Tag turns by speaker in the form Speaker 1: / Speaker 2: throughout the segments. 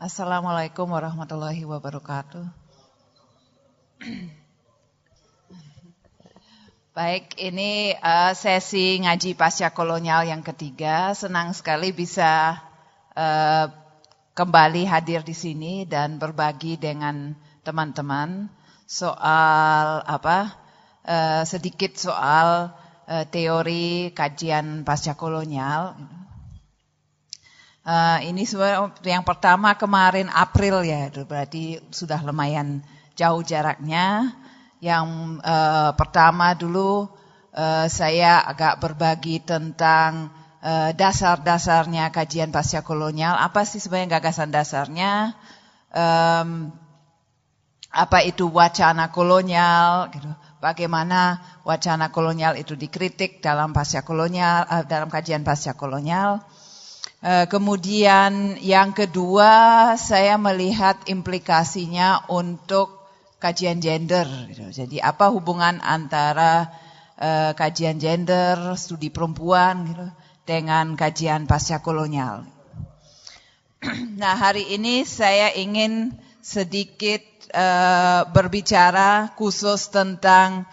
Speaker 1: Assalamualaikum warahmatullahi wabarakatuh. Baik, ini uh, sesi ngaji pasca kolonial yang ketiga. Senang sekali bisa uh, kembali hadir di sini dan berbagi dengan teman-teman soal apa? Uh, sedikit soal teori kajian pasca kolonial. Uh, ini yang pertama kemarin April ya, berarti sudah lumayan jauh jaraknya. Yang uh, pertama dulu uh, saya agak berbagi tentang uh, dasar-dasarnya kajian pasca kolonial. Apa sih sebenarnya gagasan dasarnya? Um, apa itu wacana kolonial? Gitu. Bagaimana wacana kolonial itu dikritik dalam pasca kolonial, uh, dalam kajian pasca kolonial? Eh, kemudian yang kedua saya melihat implikasinya untuk kajian gender. Gitu. Jadi apa hubungan antara uh, kajian gender, studi perempuan gitu, dengan kajian pasca kolonial. Nah hari ini saya ingin sedikit uh, berbicara khusus tentang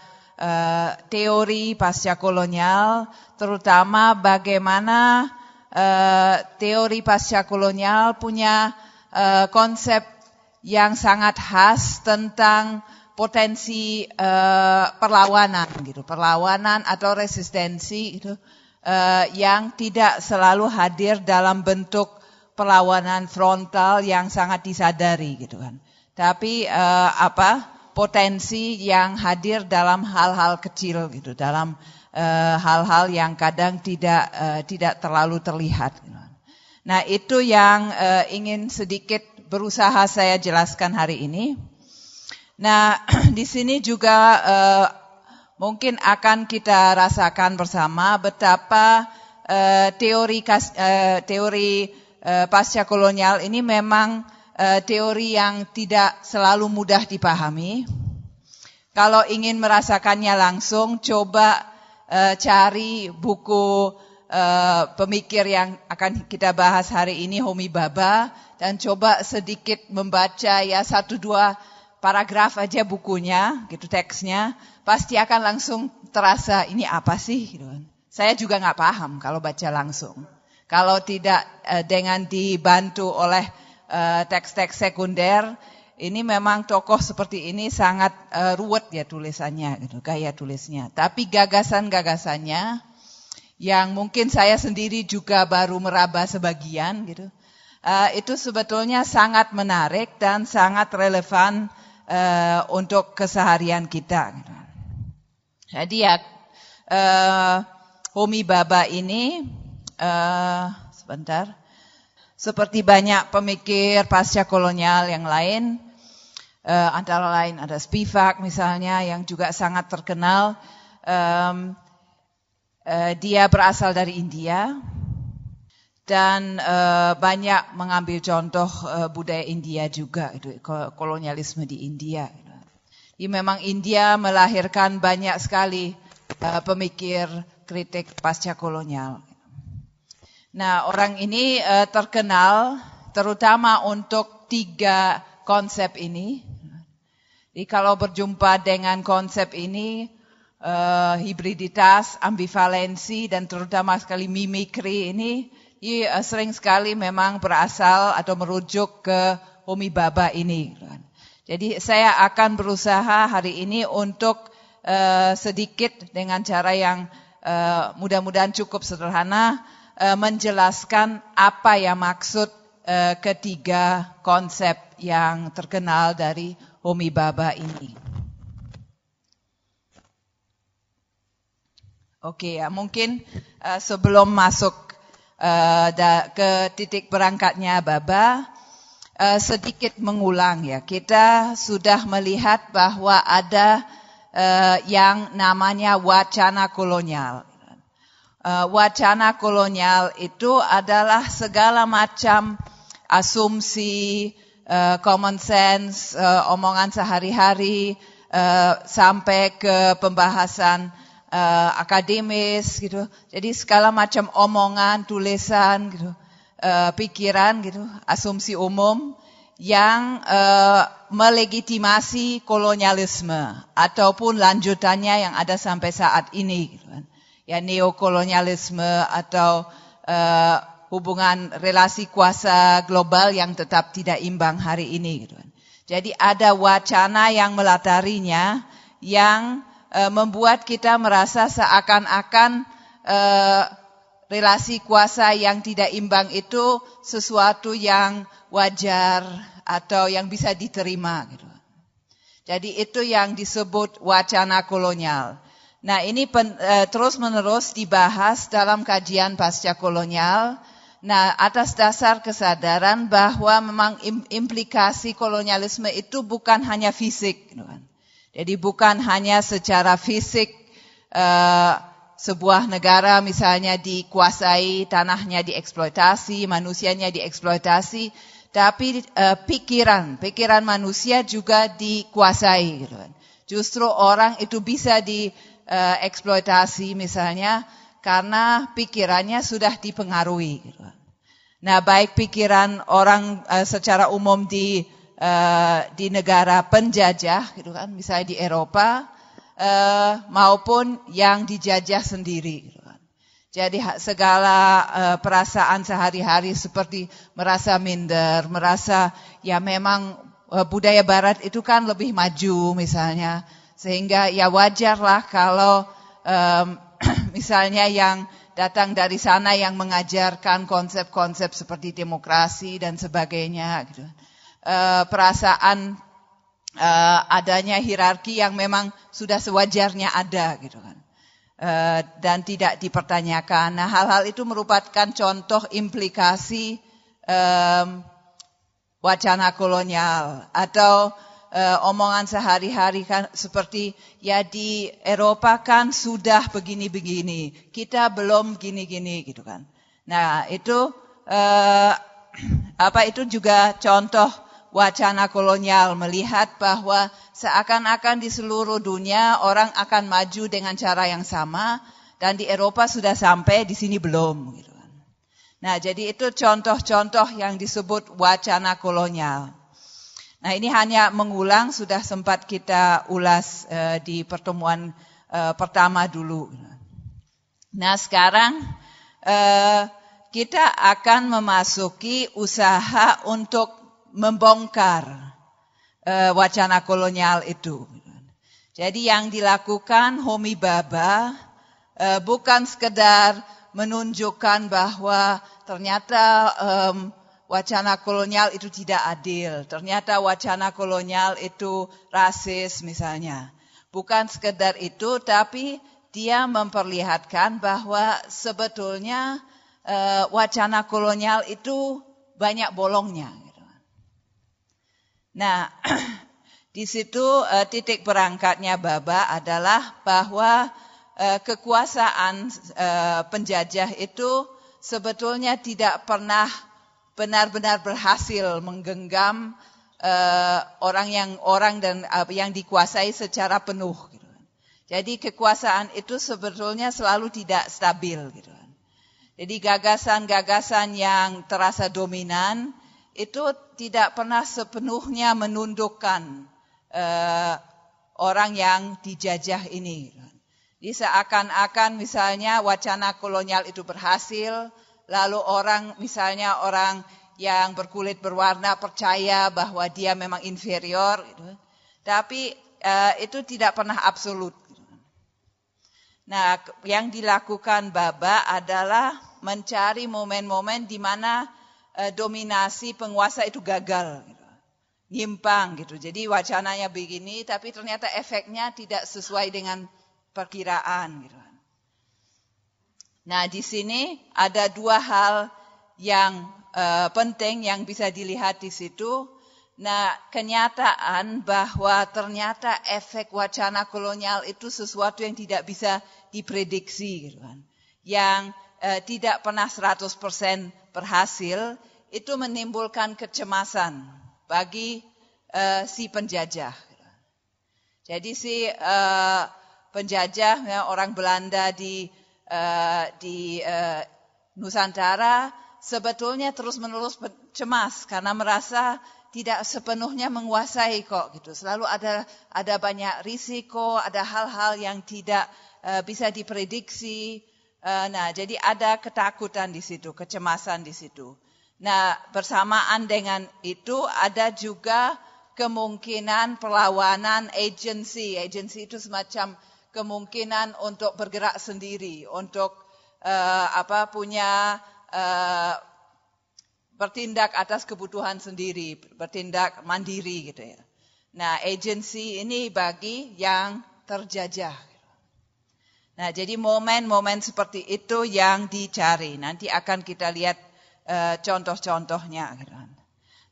Speaker 1: teori pasca kolonial, terutama bagaimana uh, teori pasca kolonial punya uh, konsep yang sangat khas tentang potensi uh, perlawanan gitu, perlawanan atau resistensi itu uh, yang tidak selalu hadir dalam bentuk perlawanan frontal yang sangat disadari gitu kan. Tapi uh, apa potensi yang hadir dalam hal-hal kecil gitu, dalam Eh, hal-hal uh, yang kadang tidak uh, tidak terlalu terlihat. Nah itu yang uh, ingin sedikit berusaha saya jelaskan hari ini. Nah di sini juga uh, mungkin akan kita rasakan bersama betapa uh, teori uh, teori uh, pasca kolonial ini memang uh, teori yang tidak selalu mudah dipahami. Kalau ingin merasakannya langsung, coba uh, cari buku uh, pemikir yang akan kita bahas hari ini, Homi Baba, dan coba sedikit membaca ya satu dua paragraf aja bukunya, gitu teksnya, pasti akan langsung terasa ini apa sih? Gitu. Kan. Saya juga nggak paham kalau baca langsung. Kalau tidak uh, dengan dibantu oleh teks-teks uh, sekunder, ini memang tokoh seperti ini sangat uh, ruwet ya tulisannya, gitu, gaya tulisnya. Tapi gagasan-gagasannya yang mungkin saya sendiri juga baru meraba sebagian, gitu, uh, itu sebetulnya sangat menarik dan sangat relevan uh, untuk keseharian kita. Gitu. Jadi ya, uh, Homi Baba ini, uh, sebentar, seperti banyak pemikir pasca kolonial yang lain, uh, antara lain ada Spivak misalnya yang juga sangat terkenal. Um, uh, dia berasal dari India dan uh, banyak mengambil contoh uh, budaya India juga itu kolonialisme di India. Jadi memang India melahirkan banyak sekali uh, pemikir kritik pasca kolonial. Nah orang ini uh, terkenal terutama untuk tiga konsep ini. Jadi kalau berjumpa dengan konsep ini, uh, hibriditas, ambivalensi, dan terutama sekali mimikri ini, ini uh, sering sekali memang berasal atau merujuk ke Homi Baba ini. Jadi saya akan berusaha hari ini untuk uh, sedikit dengan cara yang uh, mudah-mudahan cukup sederhana, uh, menjelaskan apa yang maksud ketiga konsep yang terkenal dari Homi Baba ini. Oke ya, mungkin uh, sebelum masuk uh, da, ke titik berangkatnya Baba, uh, sedikit mengulang ya. Kita sudah melihat bahwa ada uh, yang namanya wacana kolonial. Uh, wacana kolonial itu adalah segala macam asumsi, uh, common sense, uh, omongan sehari-hari, uh, sampai ke pembahasan uh, akademis gitu. Jadi segala macam omongan, tulisan gitu. uh, pikiran gitu, asumsi umum yang uh, melegitimasi kolonialisme ataupun lanjutannya yang ada sampai saat ini gitu kan. Ya neokolonialisme atau uh, hubungan relasi kuasa global yang tetap tidak imbang hari ini gitu kan. Jadi ada wacana yang melatarinya yang uh, membuat kita merasa seakan-akan uh, relasi kuasa yang tidak imbang itu sesuatu yang wajar atau yang bisa diterima. Gitu. Jadi itu yang disebut wacana kolonial. Nah ini e, terus menerus dibahas dalam kajian pasca kolonial. Nah atas dasar kesadaran bahwa memang implikasi kolonialisme itu bukan hanya fisik. Gitu kan. Jadi bukan hanya secara fisik e, sebuah negara misalnya dikuasai, tanahnya dieksploitasi, manusianya dieksploitasi, tapi uh, pikiran, pikiran manusia juga dikuasai. Gitu kan. Justru orang itu bisa dieksploitasi uh, misalnya karena pikirannya sudah dipengaruhi. Nah, baik pikiran orang uh, secara umum di uh, di negara penjajah, gitu kan, misalnya di Eropa, uh, maupun yang dijajah sendiri. Gitu kan. Jadi segala perasaan sehari-hari seperti merasa minder, merasa ya memang budaya Barat itu kan lebih maju misalnya, sehingga ya wajarlah kalau misalnya yang datang dari sana yang mengajarkan konsep-konsep seperti demokrasi dan sebagainya. Gitu. Uh, perasaan uh, adanya hierarki yang memang sudah sewajarnya ada gitu kan. Uh, dan tidak dipertanyakan. Nah, hal-hal itu merupakan contoh implikasi um, wacana kolonial atau uh, omongan sehari-hari kan seperti ya di Eropa kan sudah begini-begini, kita belum gini-gini gitu kan. Nah, itu uh, apa itu juga contoh wacana kolonial melihat bahwa seakan-akan di seluruh dunia orang akan maju dengan cara yang sama dan di Eropa sudah sampai di sini belum gitu kan. Nah, jadi itu contoh-contoh yang disebut wacana kolonial. Nah, ini hanya mengulang sudah sempat kita ulas uh, di pertemuan uh, pertama dulu. Nah, sekarang uh, kita akan memasuki usaha untuk membongkar wacana kolonial itu. Jadi yang dilakukan Homi Baba bukan sekedar menunjukkan bahwa ternyata wacana kolonial itu tidak adil. Ternyata wacana kolonial itu rasis misalnya. Bukan sekedar itu, tapi dia memperlihatkan bahwa sebetulnya uh, wacana kolonial itu banyak bolongnya. Nah, di situ uh, titik berangkatnya Baba adalah bahwa uh, kekuasaan penjajah itu sebetulnya tidak pernah benar-benar berhasil menggenggam uh, orang yang orang dan uh, yang dikuasai secara penuh. Gitu. Jadi kekuasaan itu sebetulnya selalu tidak stabil. Gitu. Jadi gagasan-gagasan yang terasa dominan itu tidak pernah sepenuhnya menundukkan uh, orang yang dijajah ini. Jadi seakan-akan misalnya wacana kolonial itu berhasil, lalu orang misalnya orang yang berkulit berwarna percaya bahwa dia memang inferior, gitu. tapi uh, itu tidak pernah absolut. Nah, yang dilakukan Baba adalah mencari momen-momen di mana Eh, dominasi penguasa itu gagal. Gitu. Nyimpang gitu. Jadi wacananya begini tapi ternyata efeknya tidak sesuai dengan perkiraan. Gitu. Nah di sini ada dua hal yang uh, penting yang bisa dilihat di situ. Nah, kenyataan bahwa ternyata efek wacana kolonial itu sesuatu yang tidak bisa diprediksi, gitu kan. Yang uh, tidak pernah 100% berhasil, itu menimbulkan kecemasan bagi uh, si penjajah. Jadi si penjajah ya, orang Belanda di uh, di uh, Nusantara sebetulnya terus-menerus cemas karena merasa tidak sepenuhnya menguasai kok gitu. Selalu ada ada banyak risiko, ada hal-hal yang tidak uh, bisa diprediksi. Uh, nah, jadi ada ketakutan di situ, kecemasan di situ. Nah, bersamaan dengan itu ada juga kemungkinan perlawanan agensi. Agensi itu semacam kemungkinan untuk bergerak sendiri, untuk uh, apa punya uh, bertindak atas kebutuhan sendiri, bertindak mandiri gitu ya. Nah, agensi ini bagi yang terjajah. Nah, jadi momen-momen seperti itu yang dicari. Nanti akan kita lihat uh, contoh-contohnya. Gitu.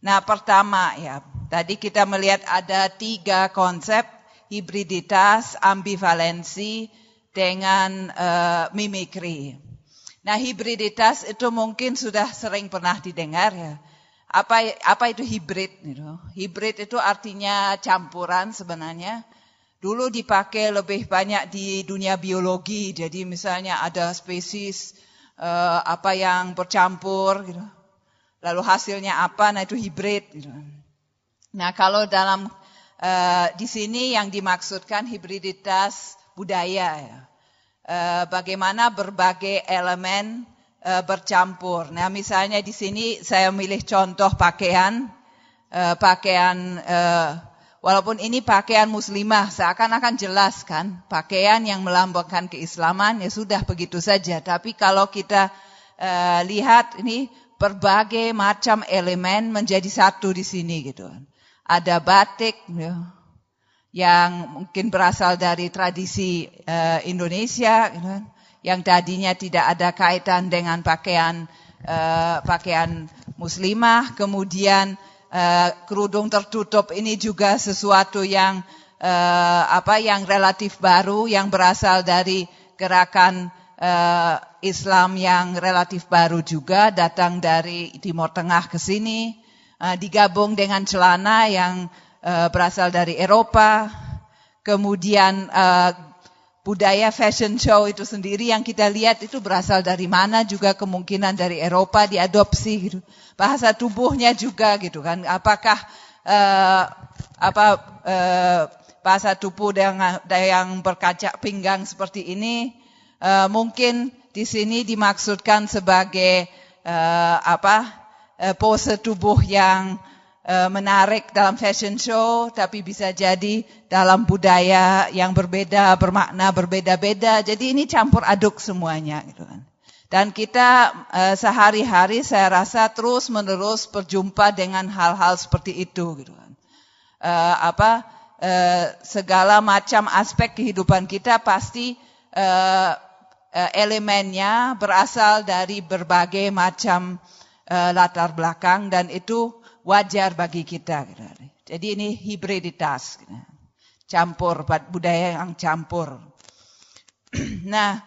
Speaker 1: Nah, pertama ya, tadi kita melihat ada tiga konsep hibriditas, ambivalensi, dengan uh, mimikri. Nah, hibriditas itu mungkin sudah sering pernah didengar ya. Apa apa itu hibrid gitu. Hibrid itu artinya campuran sebenarnya. Dulu dipakai lebih banyak di dunia biologi. Jadi misalnya ada spesies uh, apa yang bercampur gitu. Lalu hasilnya apa? Nah, itu hibrid gitu. Nah, kalau dalam uh, di sini yang dimaksudkan hibriditas budaya ya. Eh, bagaimana berbagai elemen uh, bercampur. Nah, misalnya di sini saya milih contoh pakaian, uh, pakaian uh, walaupun ini pakaian muslimah, seakan-akan jelas kan, pakaian yang melambangkan keislaman ya sudah begitu saja. Tapi kalau kita uh, lihat ini berbagai macam elemen menjadi satu di sini gitu. Ada batik, ya, yang mungkin berasal dari tradisi uh, Indonesia, kan, yang tadinya tidak ada kaitan dengan pakaian uh, pakaian muslimah, kemudian uh, kerudung tertutup ini juga sesuatu yang uh, apa yang relatif baru, yang berasal dari gerakan uh, Islam yang relatif baru juga, datang dari Timur Tengah ke sini, digabung dengan celana yang uh, berasal dari Eropa, kemudian uh, budaya fashion show itu sendiri yang kita lihat itu berasal dari mana juga kemungkinan dari Eropa diadopsi gitu. Bahasa tubuhnya juga gitu kan. Apakah apa bahasa tubuh yang yang berkaca pinggang seperti ini mungkin di sini dimaksudkan sebagai apa pose tubuh yang Eh, menarik dalam fashion show, tapi bisa jadi dalam budaya yang berbeda, bermakna berbeda-beda. Jadi ini campur aduk semuanya, gitu kan. Dan kita uh, sehari-hari saya rasa terus menerus berjumpa dengan hal-hal seperti itu, gitu kan. Apa segala macam aspek kehidupan kita pasti elemennya berasal dari berbagai macam uh, latar belakang dan itu wajar bagi kita. Jadi ini hibriditas, campur budaya yang campur. Nah,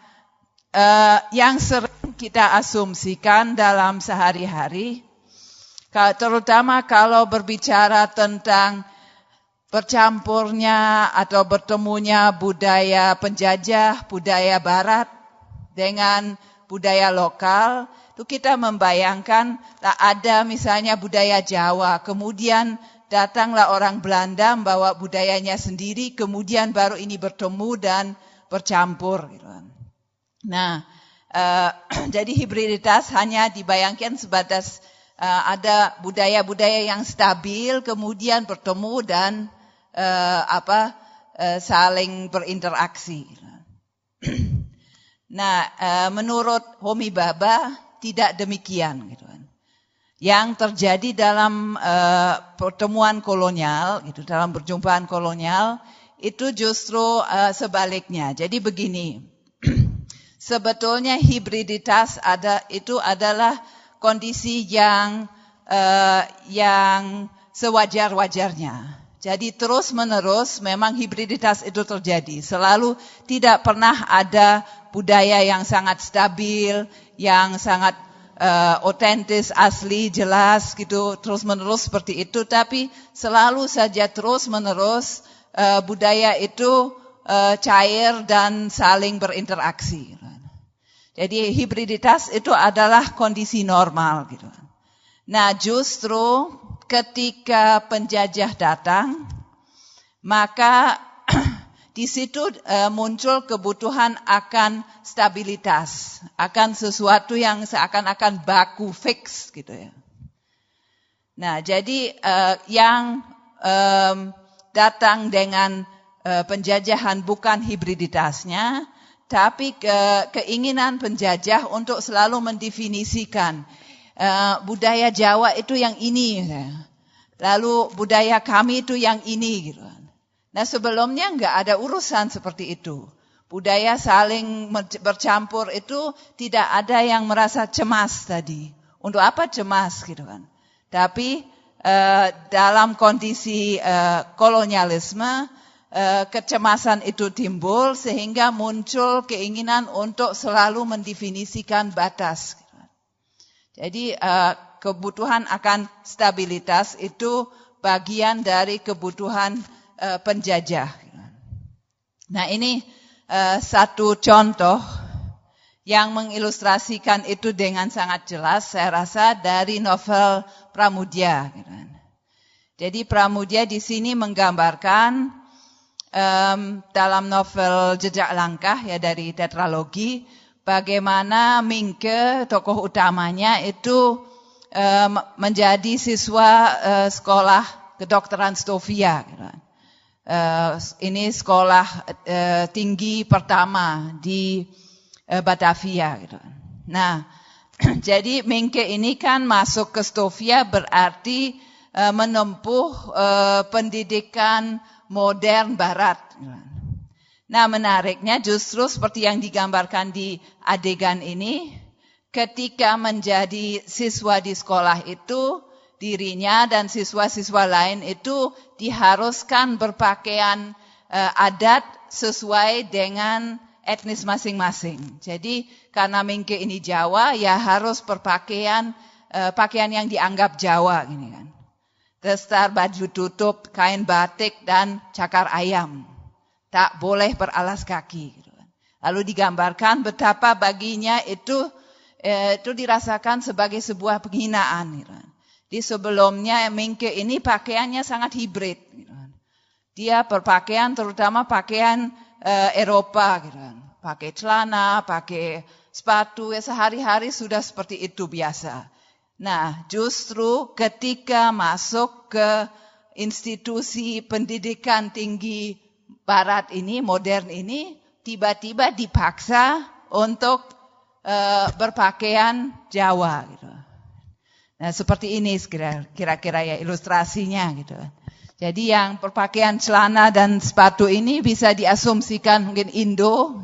Speaker 1: eh, yang sering kita asumsikan dalam sehari-hari, terutama kalau berbicara tentang bercampurnya atau bertemunya budaya penjajah, budaya barat dengan budaya lokal, itu kita membayangkan tak ada misalnya budaya Jawa, kemudian datanglah orang Belanda membawa budayanya sendiri, kemudian baru ini bertemu dan bercampur. Gitu kan. Nah, uh, jadi hibriditas hanya dibayangkan sebatas uh, ada budaya-budaya yang stabil, kemudian bertemu dan uh, apa uh, saling berinteraksi. Gitu. nah, uh, menurut Homi Baba, tidak demikian gitu kan. Yang terjadi dalam uh, pertemuan kolonial, gitu, dalam perjumpaan kolonial, itu justru uh, sebaliknya. Jadi begini, sebetulnya hibriditas ada itu adalah kondisi yang uh, yang sewajar-wajarnya. Jadi terus menerus memang hibriditas itu terjadi. Selalu tidak pernah ada budaya yang sangat stabil, yang sangat uh, otentis, asli, jelas gitu, terus menerus seperti itu. Tapi selalu saja terus menerus uh, budaya itu uh, cair dan saling berinteraksi. Jadi hibriditas itu adalah kondisi normal gitu. Nah, justru ketika penjajah datang, maka di situ uh, muncul kebutuhan akan stabilitas, akan sesuatu yang seakan-akan baku fix gitu ya. Nah, jadi uh, yang datang dengan uh, penjajahan bukan hibriditasnya, tapi ke, keinginan penjajah untuk selalu mendefinisikan budaya Jawa itu yang ini, ya. lalu budaya kami itu yang ini gitu. Nah sebelumnya nggak ada urusan seperti itu. Budaya saling bercampur itu tidak ada yang merasa cemas tadi. Untuk apa cemas gitu kan. Tapi uh, dalam kondisi uh, kolonialisme uh, kecemasan itu timbul sehingga muncul keinginan untuk selalu mendefinisikan batas. Jadi uh, kebutuhan akan stabilitas itu bagian dari kebutuhan uh, penjajah. Nah ini uh, satu contoh yang mengilustrasikan itu dengan sangat jelas, saya rasa dari novel Pramudia. Jadi Pramudia di sini menggambarkan um, dalam novel Jejak Langkah ya dari tetralogi, bagaimana Mingke tokoh utamanya itu um, menjadi siswa uh, sekolah kedokteran Stovia. Gitu uh, ini sekolah uh, tinggi pertama di uh, Batavia. Gitu. Nah, jadi Mingke ini kan masuk ke Stovia berarti uh, menempuh uh, pendidikan modern Barat. Nah, menariknya justru seperti yang digambarkan di adegan ini, ketika menjadi siswa di sekolah itu, dirinya dan siswa-siswa lain itu diharuskan berpakaian uh, adat sesuai dengan etnis masing-masing. Jadi karena Mingke ini Jawa, ya harus berpakaian uh, pakaian yang dianggap Jawa gini kan. Testar baju tutup, kain batik dan cakar ayam. Tak boleh beralas kaki. Gitu kan. Lalu digambarkan betapa baginya itu eh, itu dirasakan sebagai sebuah penghinaan. Gitu kan. Di sebelumnya Mingke ini pakaiannya sangat hibrid. Gitu kan. Dia berpakaian terutama pakaian uh, Eropa. Gitu kan. Pakai celana, pakai sepatu, ya sehari-hari sudah seperti itu biasa. Nah justru ketika masuk ke institusi pendidikan tinggi barat ini, modern ini, tiba-tiba dipaksa untuk uh, berpakaian Jawa. Gitu. Nah, seperti ini kira-kira ya ilustrasinya gitu. Jadi yang berpakaian celana dan sepatu ini bisa diasumsikan mungkin Indo.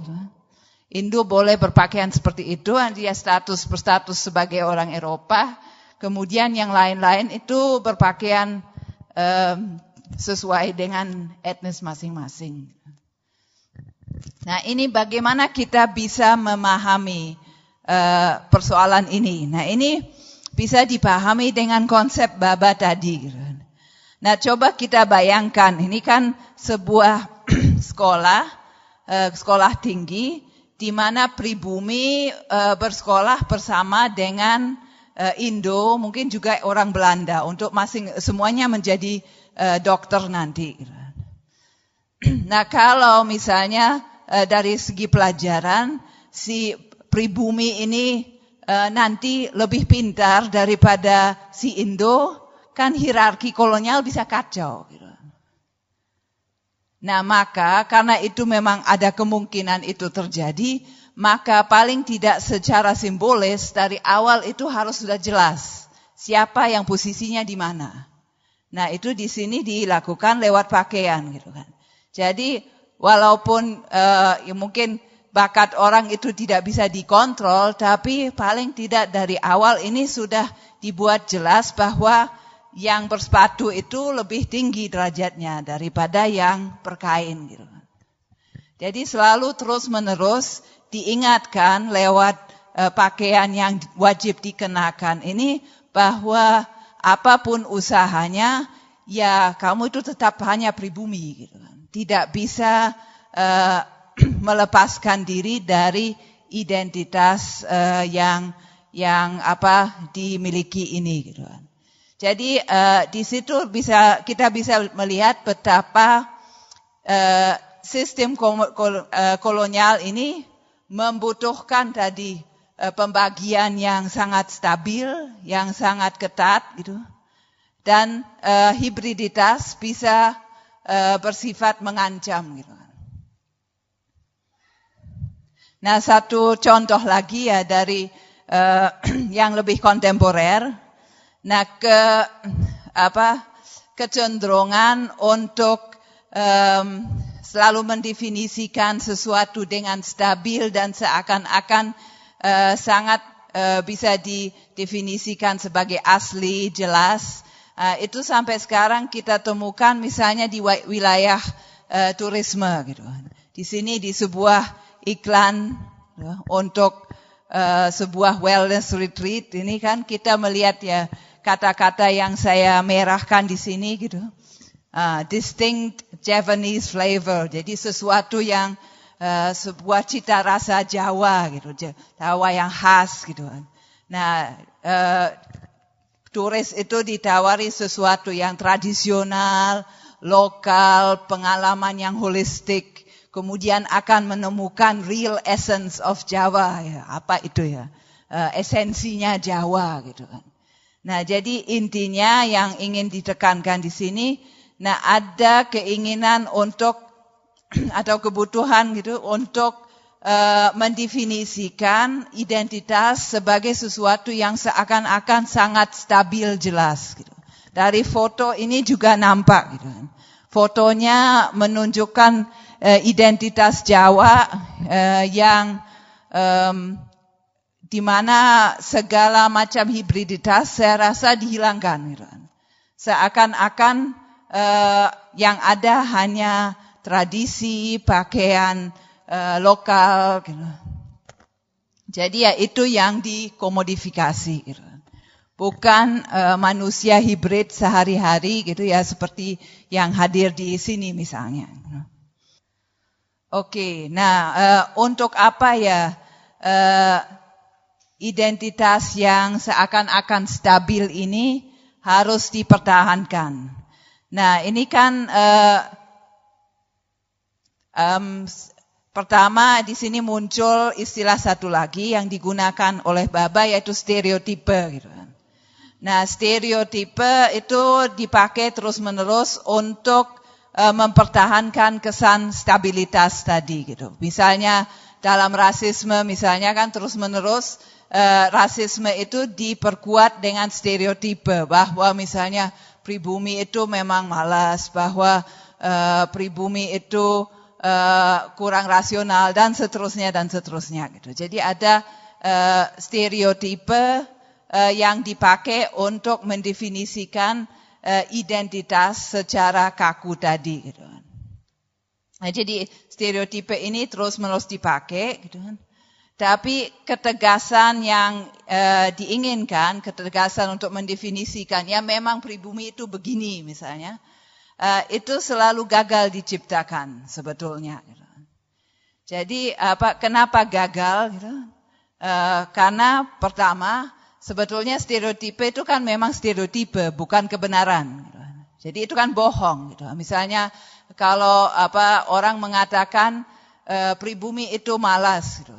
Speaker 1: Indo boleh berpakaian seperti itu, dia status berstatus sebagai orang Eropa. Kemudian yang lain-lain itu berpakaian um, sesuai dengan etnis masing-masing. Nah ini bagaimana kita bisa memahami uh, persoalan ini. Nah ini bisa dipahami dengan konsep baba tadi. Nah, coba kita bayangkan, ini kan sebuah sekolah, eh, sekolah tinggi, di mana pribumi eh, bersekolah bersama dengan eh, Indo, mungkin juga orang Belanda, untuk masing semuanya menjadi dokter nanti. Nah, kalau misalnya dari segi pelajaran, si pribumi ini uh, nanti lebih pintar daripada si Indo, kan hierarki kolonial bisa kacau. Gitu. Nah maka karena itu memang ada kemungkinan itu terjadi, maka paling tidak secara simbolis dari awal itu harus sudah jelas siapa yang posisinya di mana. Nah itu di sini dilakukan lewat pakaian gitu kan. Jadi walaupun uh, ya mungkin bakat orang itu tidak bisa dikontrol, tapi paling tidak dari awal ini sudah dibuat jelas bahwa yang bersepatu itu lebih tinggi derajatnya daripada yang berkain. Gitu. Jadi selalu terus menerus diingatkan lewat uh, pakaian yang wajib dikenakan ini bahwa apa pun usahanya, ya kamu itu tetap hanya pribumi. Gitu. Tidak bisa uh, melepaskan diri dari identitas uh, yang yang apa dimiliki ini gitu kan. Jadi uh, di situ bisa kita bisa melihat betapa uh, sistem kolonial ini membutuhkan tadi pembagian yang sangat stabil, yang sangat ketat gitu. Dan uh, hibriditas bisa uh, bersifat mengancam gitu. Nah, satu contoh lagi ya dari uh, yang lebih kontemporer. Nah, ke apa kecenderungan untuk um, selalu mendefinisikan sesuatu dengan stabil dan seakan-akan uh, sangat uh, bisa didefinisikan sebagai asli, jelas. Uh, itu sampai sekarang kita temukan misalnya di wilayah uh, turisme gitu. Di sini di sebuah iklan ya, untuk uh, sebuah wellness retreat ini kan kita melihat ya kata-kata yang saya merahkan di sini gitu. Uh, distinct Javanese flavor. Jadi sesuatu yang uh, sebuah cita rasa Jawa gitu, Jawa yang khas gitu. Kan. Nah, uh, turis itu ditawari sesuatu yang tradisional, lokal, pengalaman yang holistik, kemudian akan menemukan real essence of Jawa. Ya, apa itu ya? Uh, esensinya Jawa gitu kan. Nah, jadi intinya yang ingin ditekankan di sini, nah ada keinginan untuk atau kebutuhan gitu untuk uh, mendefinisikan identitas sebagai sesuatu yang seakan-akan sangat stabil jelas. Gitu. Dari foto ini juga nampak. Gitu. Fotonya menunjukkan uh, identitas Jawa uh, yang um, di mana segala macam hibriditas saya rasa dihilangkan. Gitu. Seakan-akan uh, yang ada hanya tradisi, pakaian, uh, lokal. Gitu. Jadi ya itu yang dikomodifikasi. Gitu. Bukan uh, manusia hibrid sehari-hari gitu ya seperti yang hadir di sini misalnya. Oke, nah uh, untuk apa ya uh, identitas yang seakan-akan stabil ini harus dipertahankan. Nah ini kan uh, um, Pertama, di sini muncul istilah satu lagi yang digunakan oleh Baba yaitu stereotipe. Gitu. Kan. Nah, stereotipe itu dipakai terus-menerus untuk mempertahankan kesan stabilitas tadi. Gitu. Misalnya dalam rasisme, misalnya kan terus-menerus uh, rasisme itu diperkuat dengan stereotipe bahwa misalnya pribumi itu memang malas, bahwa uh, pribumi itu kurang rasional dan seterusnya dan seterusnya gitu. Jadi ada stereotipe yang dipakai untuk mendefinisikan identitas secara kaku tadi gitu. Nah, jadi stereotipe ini terus-menerus dipakai gitu kan. Tapi ketegasan yang uh, diinginkan, ketegasan untuk mendefinisikan, ya memang pribumi itu begini misalnya uh, itu selalu gagal diciptakan sebetulnya. Gitu. Jadi apa? Kenapa gagal? Gitu? Karena pertama sebetulnya stereotipe itu kan memang stereotipe, bukan kebenaran. Gitu. Jadi itu kan bohong. Gitu. Misalnya kalau apa orang mengatakan uh, pribumi itu malas, gitu.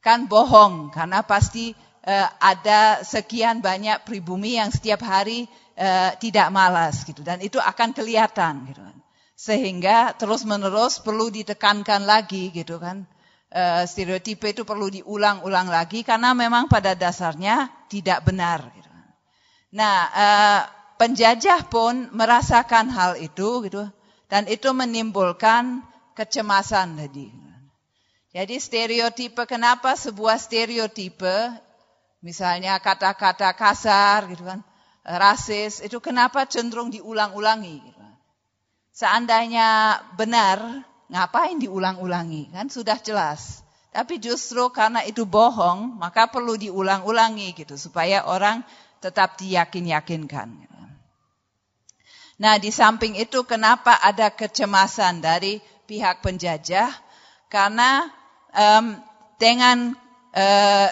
Speaker 1: kan bohong karena pasti uh, ada sekian banyak pribumi yang setiap hari uh, tidak malas gitu dan itu akan kelihatan gitu. Sehingga terus-menerus perlu ditekankan lagi gitu kan. Uh, stereotipe itu perlu diulang-ulang lagi karena memang pada dasarnya tidak benar gitu. Nah, uh, penjajah pun merasakan hal itu gitu dan itu menimbulkan kecemasan tadi. Jadi stereotipe kenapa sebuah stereotipe misalnya kata-kata kasar gitu kan rasis itu kenapa cenderung diulang-ulangi? Seandainya benar, ngapain diulang-ulangi? Kan sudah jelas. Tapi justru karena itu bohong, maka perlu diulang-ulangi gitu supaya orang tetap diyakin-yakinkan. Nah, di samping itu kenapa ada kecemasan dari pihak penjajah? Karena um, dengan uh,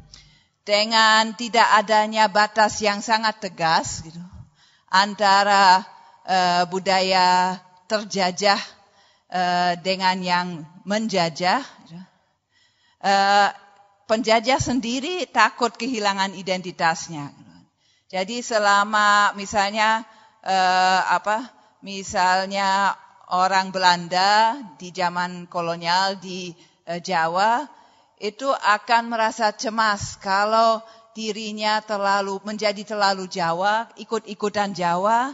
Speaker 1: dengan tidak adanya batas yang sangat tegas gitu, antara uh, budaya terjajah dengan yang menjajah. Uh, penjajah sendiri takut kehilangan identitasnya. Jadi selama misalnya uh, apa misalnya orang Belanda di zaman kolonial di Jawa itu akan merasa cemas kalau dirinya terlalu menjadi terlalu Jawa, ikut-ikutan Jawa,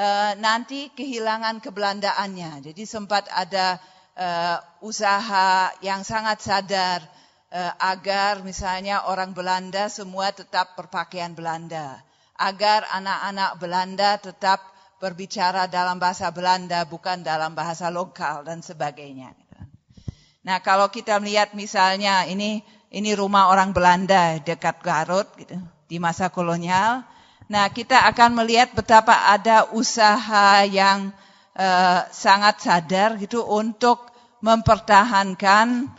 Speaker 1: uh, nanti kehilangan kebelandaannya. Jadi sempat ada uh, usaha yang sangat sadar uh, agar misalnya orang Belanda semua tetap berpakaian Belanda, agar anak-anak Belanda tetap berbicara dalam bahasa Belanda bukan dalam bahasa lokal dan sebagainya. Nah kalau kita melihat misalnya ini ini rumah orang Belanda dekat Garut gitu di masa kolonial. Nah kita akan melihat betapa ada usaha yang uh, sangat sadar gitu untuk mempertahankan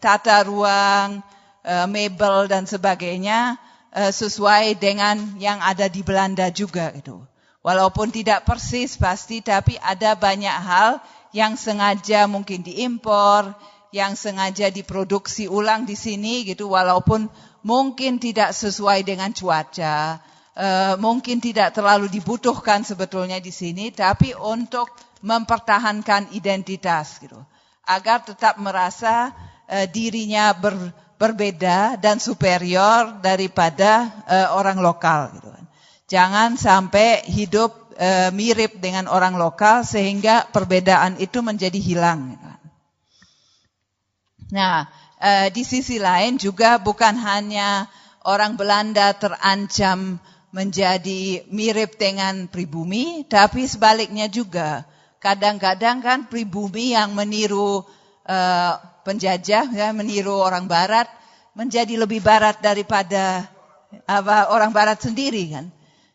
Speaker 1: tata ruang, uh, mebel dan sebagainya uh, sesuai dengan yang ada di Belanda juga gitu. Walaupun tidak persis pasti, tapi ada banyak hal yang sengaja mungkin diimpor, yang sengaja diproduksi ulang di sini gitu, walaupun mungkin tidak sesuai dengan cuaca, uh, mungkin tidak terlalu dibutuhkan sebetulnya di sini, tapi untuk mempertahankan identitas gitu, agar tetap merasa uh, dirinya ber, berbeda dan superior daripada uh, orang lokal gitu. Jangan sampai hidup mirip dengan orang lokal sehingga perbedaan itu menjadi hilang. Nah, e, di sisi lain juga bukan hanya orang Belanda terancam menjadi mirip dengan pribumi, tapi sebaliknya juga. Kadang-kadang kan pribumi yang meniru e, penjajah, ya, meniru orang Barat, menjadi lebih Barat daripada apa orang Barat sendiri kan.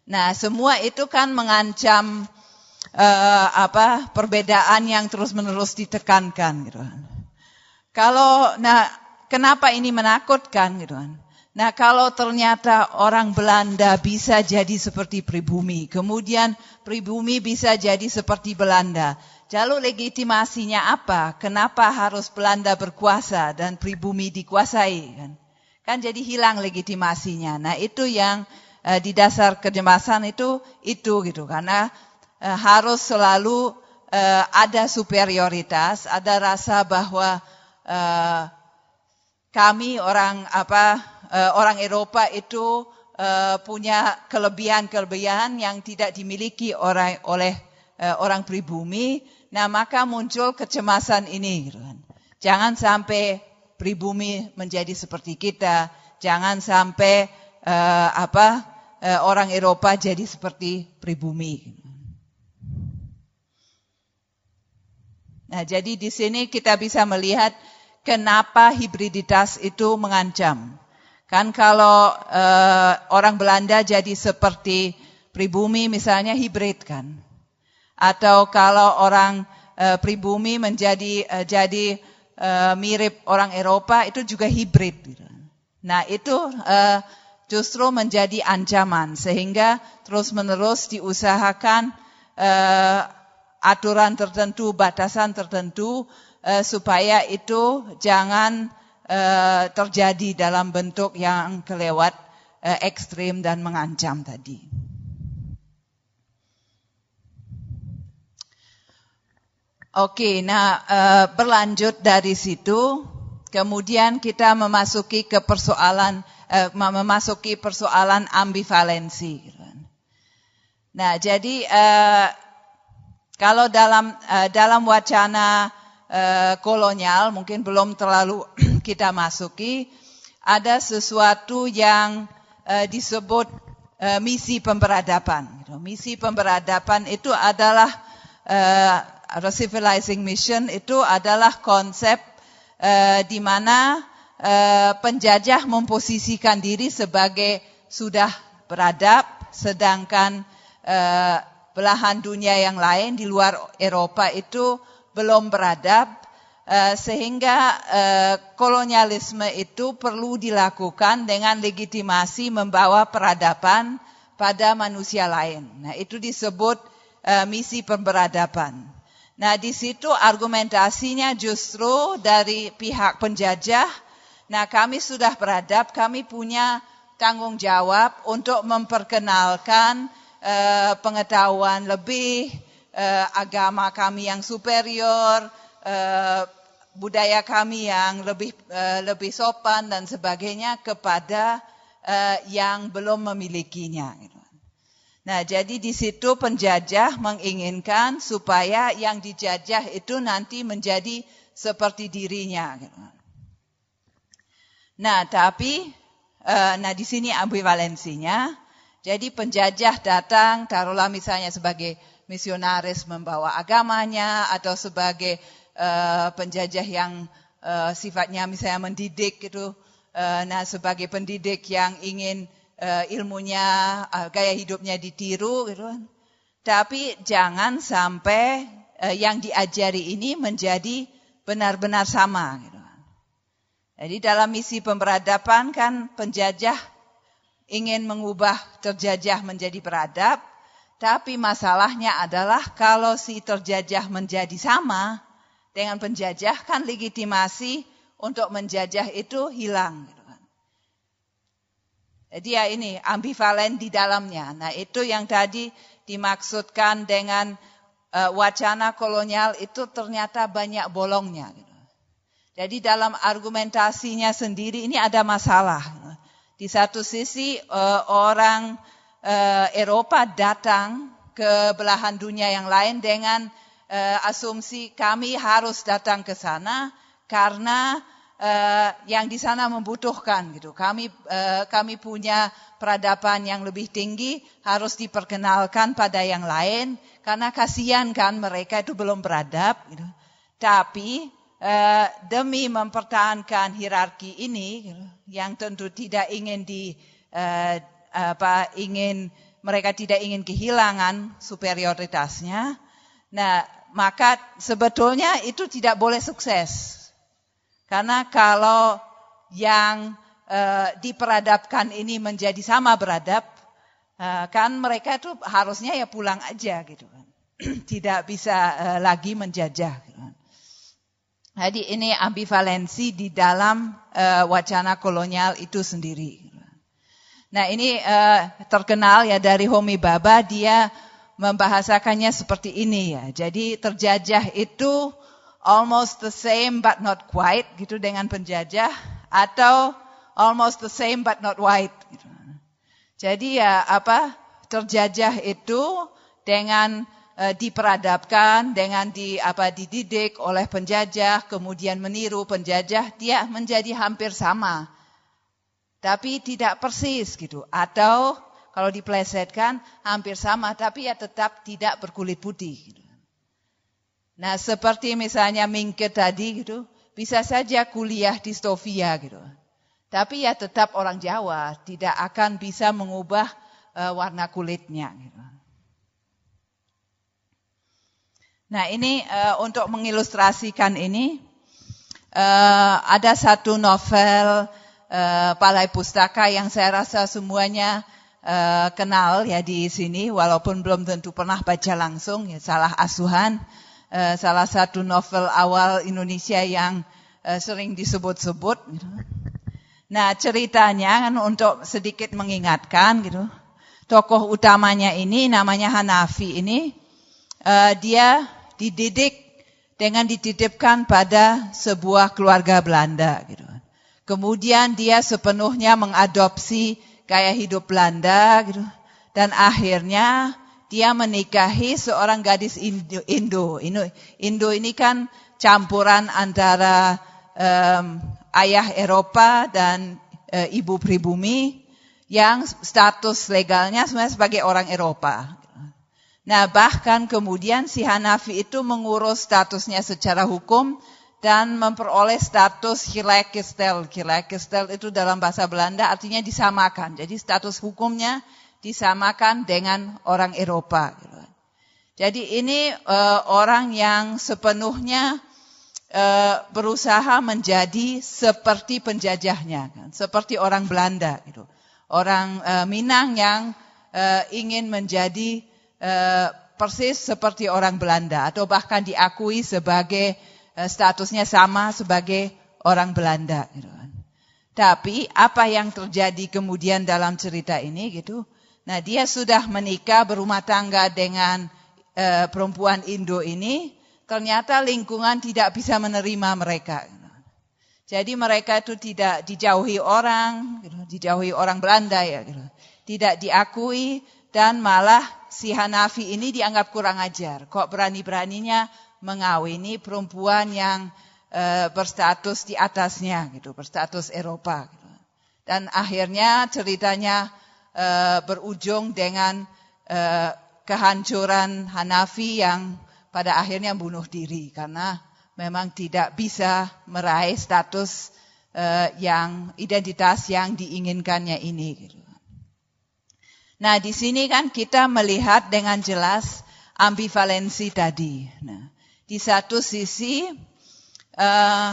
Speaker 1: Nah, semua itu kan mengancam uh, apa perbedaan yang terus-menerus ditekankan gitu. Kalau nah kenapa ini menakutkan gitu kan? Nah, kalau ternyata orang Belanda bisa jadi seperti pribumi, kemudian pribumi bisa jadi seperti Belanda. Lalu legitimasinya apa? Kenapa harus Belanda berkuasa dan pribumi dikuasai kan? Kan jadi hilang legitimasinya. Nah, itu yang Eh, di dasar kecemasan itu itu gitu karena uh, harus selalu uh, ada superioritas, ada rasa bahwa uh, kami orang apa uh, orang Eropa itu uh, punya kelebihan-kelebihan yang tidak dimiliki orang, oleh orang pribumi. Nah, maka muncul kecemasan ini. Jangan sampai pribumi menjadi seperti kita, jangan sampai apa orang Eropa jadi seperti pribumi. Nah, jadi di sini kita bisa melihat kenapa hibriditas itu mengancam. Kan kalau uh, orang Belanda jadi seperti pribumi misalnya hibrid kan. Atau kalau orang uh, pribumi menjadi uh, jadi mirip orang Eropa itu juga hibrid. Gitu. Nah itu justru menjadi ancaman sehingga terus-menerus diusahakan aturan tertentu, batasan tertentu uh, supaya itu jangan uh, terjadi dalam bentuk yang kelewat uh, ekstrim dan mengancam tadi. Oke, nah uh, berlanjut dari situ, kemudian kita memasuki ke persoalan uh, memasuki persoalan ambivalensi. Nah, jadi uh, kalau dalam uh, dalam wacana uh, kolonial mungkin belum terlalu kita masuki, ada sesuatu yang uh, disebut misi pemberadaban. Gitu. Misi pemberadaban itu adalah civilizing mission itu adalah konsep di mana Eh, penjajah memposisikan diri sebagai sudah beradab, sedangkan belahan dunia yang lain di luar Eropa itu belum beradab. Uh, sehingga uh, kolonialisme itu perlu dilakukan dengan legitimasi membawa peradaban pada manusia lain. Nah, itu disebut uh, misi pemberadaban. Nah, di situ argumentasinya justru dari pihak penjajah. Nah, kami sudah beradab, kami punya tanggung jawab untuk memperkenalkan uh, pengetahuan lebih, uh, agama kami yang superior, uh, budaya kami yang lebih lebih sopan dan sebagainya kepada yang belum memilikinya. Gitu. Nah, jadi di situ penjajah menginginkan supaya yang dijajah itu nanti menjadi seperti dirinya. Gitu. Nah, tapi, nah di sini ambivalensinya. Jadi penjajah datang, taruhlah misalnya sebagai misionaris membawa agamanya atau sebagai uh, penjajah yang uh, sifatnya misalnya mendidik gitu. Uh, nah sebagai pendidik yang ingin uh, ilmunya, uh, gaya hidupnya ditiru gitu kan. Tapi jangan sampai uh, yang diajari ini menjadi benar-benar sama gitu kan. Jadi dalam misi pemberadaban kan penjajah ingin mengubah terjajah menjadi beradab, tapi masalahnya adalah kalau si terjajah menjadi sama dengan penjajah, kan legitimasi untuk menjajah itu hilang. Gitu kan. Jadi ya ini ambivalen di dalamnya. Nah itu yang tadi dimaksudkan dengan uh, wacana kolonial itu ternyata banyak bolongnya. Gitu. Jadi dalam argumentasinya sendiri ini ada masalah. Di satu sisi uh, orang uh, Eropa datang ke belahan dunia yang lain dengan uh, asumsi kami harus datang ke sana karena yang di sana membutuhkan gitu. Kami kami punya peradaban yang lebih tinggi harus diperkenalkan pada yang lain karena kasihan kan mereka itu belum beradab gitu. Tapi uh, demi mempertahankan hierarki ini yang tentu tidak ingin di uh, apa ingin mereka tidak ingin kehilangan superioritasnya. Nah, maka sebetulnya itu tidak boleh sukses. Karena kalau yang uh, diperadabkan ini menjadi sama beradab, kan mereka itu harusnya ya pulang aja gitu kan. tidak bisa lagi menjajah. Gitu kan. Jadi ini ambivalensi di dalam uh, wacana kolonial itu sendiri. Nah ini uh, terkenal ya dari Homi Baba, dia membahasakannya seperti ini ya. Jadi terjajah itu almost the same but not quite gitu dengan penjajah atau almost the same but not white. Gitu. Jadi ya apa terjajah itu dengan diperadabkan, dengan di apa dididik oleh penjajah, kemudian meniru penjajah, dia menjadi hampir sama tapi tidak persis gitu. Atau kalau diplesetkan hampir sama, tapi ya tetap tidak berkulit putih. Gitu. Nah seperti misalnya Mingke tadi gitu, bisa saja kuliah di Stovia gitu. Tapi ya tetap orang Jawa, tidak akan bisa mengubah uh, warna kulitnya. Gitu. Nah ini uh, untuk mengilustrasikan ini, uh, ada satu novel uh, Palai Pustaka yang saya rasa semuanya uh, kenal ya di sini, walaupun belum tentu pernah baca langsung, ya salah asuhan. Uh, salah satu novel awal Indonesia yang uh, sering disebut-sebut. Gitu. Nah ceritanya kan untuk sedikit mengingatkan gitu, tokoh utamanya ini namanya Hanafi ini, uh, dia dididik dengan dititipkan pada sebuah keluarga Belanda gitu. Kemudian dia sepenuhnya mengadopsi gaya hidup Belanda gitu. Dan akhirnya dia menikahi seorang gadis Indo. Indo, Indo ini kan campuran antara um, ayah Eropa dan uh, ibu pribumi yang status legalnya sebenarnya sebagai orang Eropa. Nah bahkan kemudian si Hanafi itu mengurus statusnya secara hukum dan memperoleh status Gelijkgestel. Gelijkgestel itu dalam bahasa Belanda artinya disamakan. Jadi status hukumnya disamakan dengan orang Eropa. Jadi ini uh, orang yang sepenuhnya uh, berusaha menjadi seperti penjajahnya, kan? seperti orang Belanda gitu. Orang uh, Minang yang uh, ingin menjadi persis seperti orang Belanda atau bahkan diakui sebagai uh, statusnya sama sebagai orang Belanda gitu kan. Tapi apa yang terjadi kemudian dalam cerita ini gitu? Nah, dia sudah menikah berumah tangga dengan uh, perempuan Indo ini, ternyata lingkungan tidak bisa menerima mereka. Jadi mereka itu tidak dijauhi orang, gitu, dijauhi orang Belanda ya, gitu. tidak diakui dan malah si Hanafi ini dianggap kurang ajar. Kok berani-beraninya mengawini perempuan yang uh, berstatus di atasnya gitu, berstatus Eropa. Gitu. Dan akhirnya ceritanya uh, berujung dengan uh, kehancuran Hanafi yang pada akhirnya bunuh diri karena memang tidak bisa meraih status uh, yang identitas yang diinginkannya ini. Gitu. Nah di sini kan kita melihat dengan jelas ambivalensi tadi. Nah, di satu sisi uh,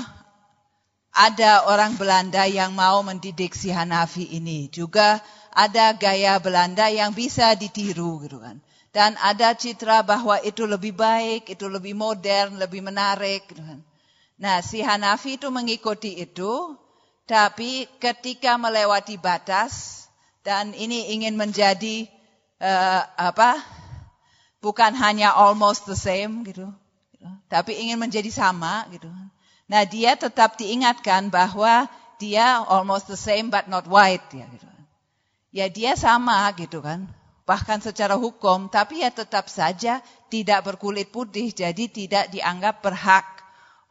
Speaker 1: ada orang Belanda yang mau mendidik si Hanafi ini. Juga ada gaya Belanda yang bisa ditiru gitu kan. Dan ada citra bahwa itu lebih baik, itu lebih modern, lebih menarik gitu kan. Nah si Hanafi itu mengikuti itu, tapi ketika melewati batas dan ini ingin menjadi uh, apa? Bukan hanya almost the same gitu, tapi ingin menjadi sama gitu. Nah dia tetap diingatkan bahwa dia almost the same but not white ya gitu. Ya dia sama gitu kan. Bahkan secara hukum, tapi ya tetap saja tidak berkulit putih, jadi tidak dianggap berhak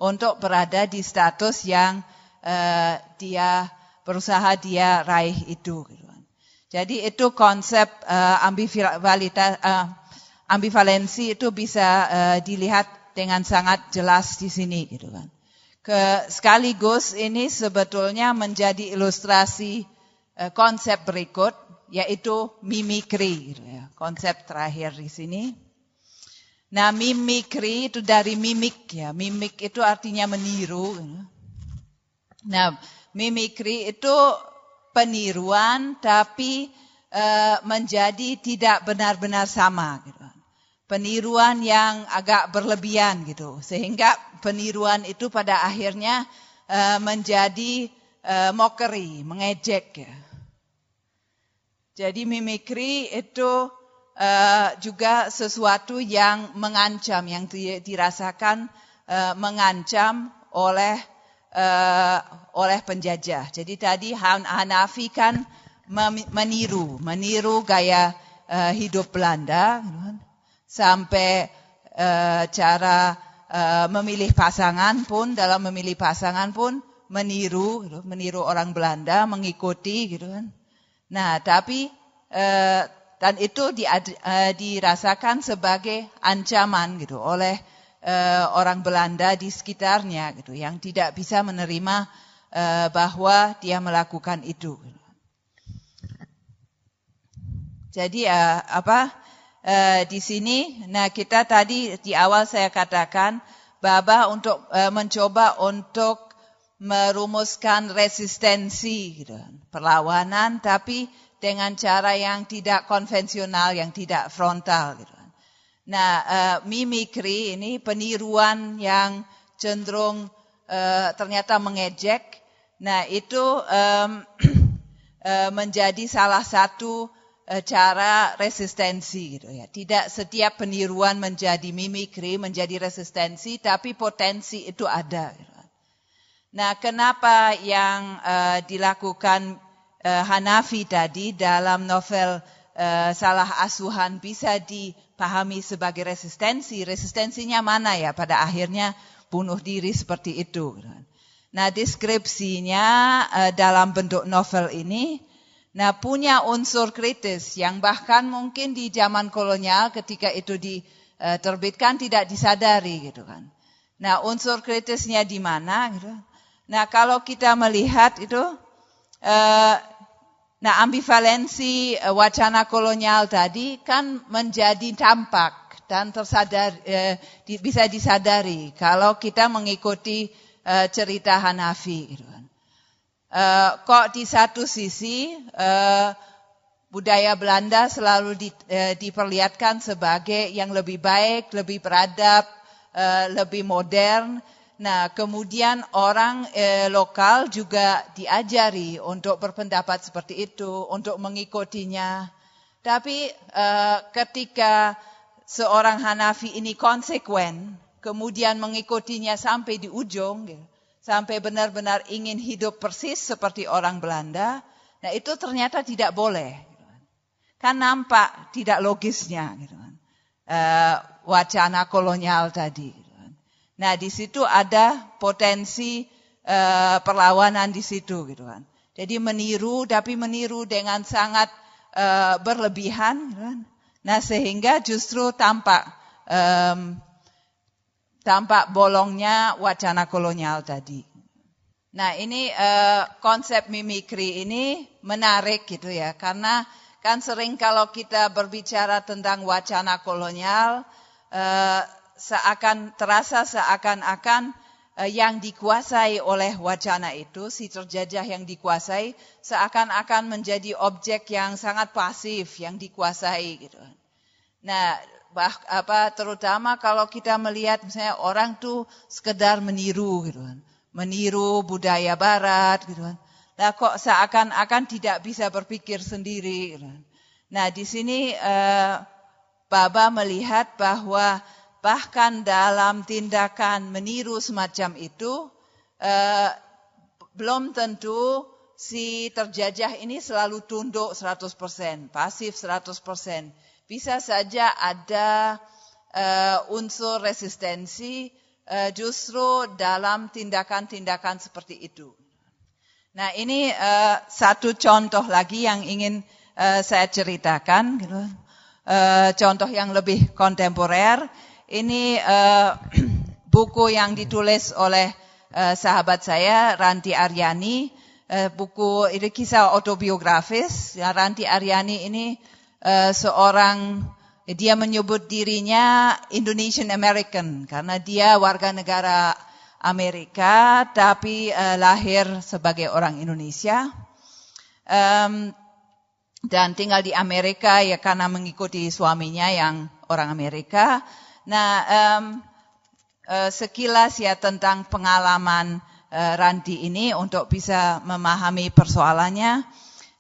Speaker 1: untuk berada di status yang uh, dia berusaha dia raih itu. Gitu. Jadi itu konsep uh, ambivalensi itu bisa uh, dilihat dengan sangat jelas di sini gitu kan. Ke, sekaligus ini sebetulnya menjadi ilustrasi uh, konsep berikut yaitu mimikri gitu ya. Konsep terakhir di sini. Nah, mimikri itu dari mimik ya. Mimik itu artinya meniru. Gitu. Nah, mimikri itu peniruan tapi uh, menjadi tidak benar-benar sama gitu peniruan yang agak berlebihan gitu. Sehingga peniruan itu pada akhirnya uh, menjadi uh, mockery, mengejek ya. Jadi mimikri itu uh, juga sesuatu yang mengancam, yang dirasakan mengancam oleh oleh penjajah. Jadi tadi Hanafi kan meniru, meniru gaya uh, hidup Belanda. Sampai uh, cara uh, memilih pasangan pun dalam memilih pasangan pun meniru gitu, meniru orang Belanda mengikuti gitu kan nah tapi uh, dan itu di, uh, dirasakan sebagai ancaman gitu oleh uh, orang Belanda di sekitarnya gitu yang tidak bisa menerima uh, bahwa dia melakukan itu jadi uh, apa uh, di sini. Nah, kita tadi di awal saya katakan Baba untuk mencoba untuk merumuskan resistensi gitu, perlawanan tapi dengan cara yang tidak konvensional, yang tidak frontal gitu. Nah, mimikri ini peniruan yang cenderung uh, ternyata mengejek. Nah, itu um, menjadi salah satu Eh, cara resistensi gitu ya. Tidak setiap peniruan menjadi mimikri, menjadi resistensi, tapi potensi itu ada. Gitu. Nah, kenapa yang uh, dilakukan uh, Hanafi tadi dalam novel Salah Asuhan bisa dipahami sebagai resistensi? Resistensinya mana ya? Pada akhirnya bunuh diri seperti itu. Nah, deskripsinya uh, dalam bentuk novel ini Nah, punya unsur kritis yang bahkan mungkin di zaman kolonial ketika itu diterbitkan tidak disadari gitu kan. Nah, unsur kritisnya di mana gitu. Nah, kalau kita melihat itu eh, nah ambivalensi eh, wacana kolonial tadi kan menjadi tampak dan tersadar eh, bisa disadari kalau kita mengikuti eh, cerita Hanafi. Gitu kan. eh, kok di satu sisi eh, budaya Belanda selalu di, eh, diperlihatkan sebagai yang lebih baik, lebih beradab, eh, lebih modern. Nah, kemudian orang eh, lokal juga diajari untuk berpendapat seperti itu, untuk mengikutinya. Tapi eh, ketika seorang Hanafi ini konsekuen, kemudian mengikutinya sampai di ujung, gitu, sampai benar-benar ingin hidup persis seperti orang Belanda, nah itu ternyata tidak boleh. Gitu kan. kan nampak tidak logisnya, gitu kan. Uh, wacana kolonial tadi. Nah, di situ ada potensi uh, perlawanan di situ gitu kan. Jadi meniru tapi meniru dengan sangat uh, berlebihan gitu kan. Nah, sehingga justru tampak um, tampak bolongnya wacana kolonial tadi. Nah, ini uh, konsep mimikri ini menarik gitu ya, karena kan sering kalau kita berbicara tentang wacana kolonial, uh, seakan terasa seakan-akan eh, yang dikuasai oleh wacana itu, si terjajah yang dikuasai, seakan-akan menjadi objek yang sangat pasif, yang dikuasai gitu. Nah, bah, apa terutama kalau kita melihat misalnya orang tuh sekedar meniru gitu kan. Meniru budaya barat gitu kan. Nah, kok seakan-akan tidak bisa berpikir sendiri gitu kan. Nah, di sini eh, Baba melihat bahwa bahkan dalam tindakan meniru semacam itu, eh, belum tentu si terjajah ini selalu tunduk 100%, pasif 100%. Bisa saja ada eh, unsur resistensi eh, justru dalam tindakan-tindakan seperti itu. Nah ini eh, satu contoh lagi yang ingin eh, saya ceritakan, gitu. eh, contoh yang lebih kontemporer ini uh, buku yang ditulis oleh uh, sahabat saya Ranti Aryani. Uh, buku ini kisah autobiografis. Ya, Ranti Aryani ini uh, seorang dia menyebut dirinya Indonesian American karena dia warga negara Amerika tapi uh, lahir sebagai orang Indonesia. Dan tinggal di Amerika ya karena mengikuti suaminya yang orang Amerika. Nah, uh, sekilas ya tentang pengalaman uh, ini untuk bisa memahami persoalannya.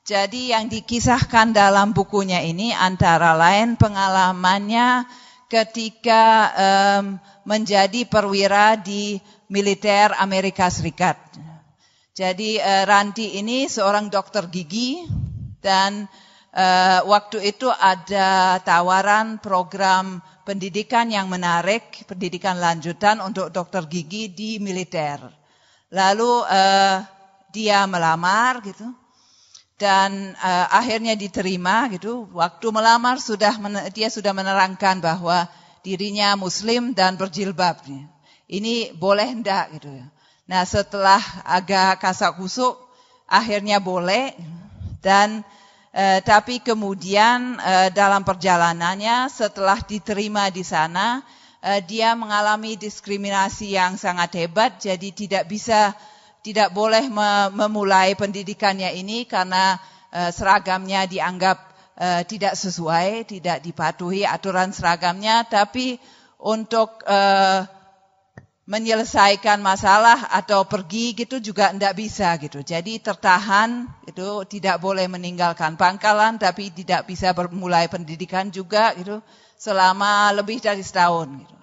Speaker 1: Jadi yang dikisahkan dalam bukunya ini antara lain pengalamannya ketika um, menjadi perwira di militer Amerika Serikat. Jadi uh, Ranti ini seorang dokter gigi dan uh, waktu itu ada tawaran program pendidikan yang menarik, pendidikan lanjutan untuk dokter gigi di militer. Lalu uh, dia melamar gitu dan uh, akhirnya diterima gitu. Waktu melamar sudah dia sudah menerangkan bahwa dirinya muslim dan berjilbab. Ini boleh enggak gitu ya. Nah, setelah agak kasak kusuk akhirnya boleh dan Eh, tapi kemudian eh, dalam perjalanannya setelah diterima di sana, eh, dia mengalami diskriminasi yang sangat hebat, jadi tidak bisa, tidak boleh memulai pendidikannya ini karena seragamnya dianggap tidak sesuai, tidak dipatuhi aturan seragamnya, tapi untuk menyelesaikan masalah atau pergi gitu juga tidak bisa gitu. Jadi tertahan itu tidak boleh meninggalkan pangkalan tapi tidak bisa bermulai pendidikan juga gitu selama lebih dari setahun gitu.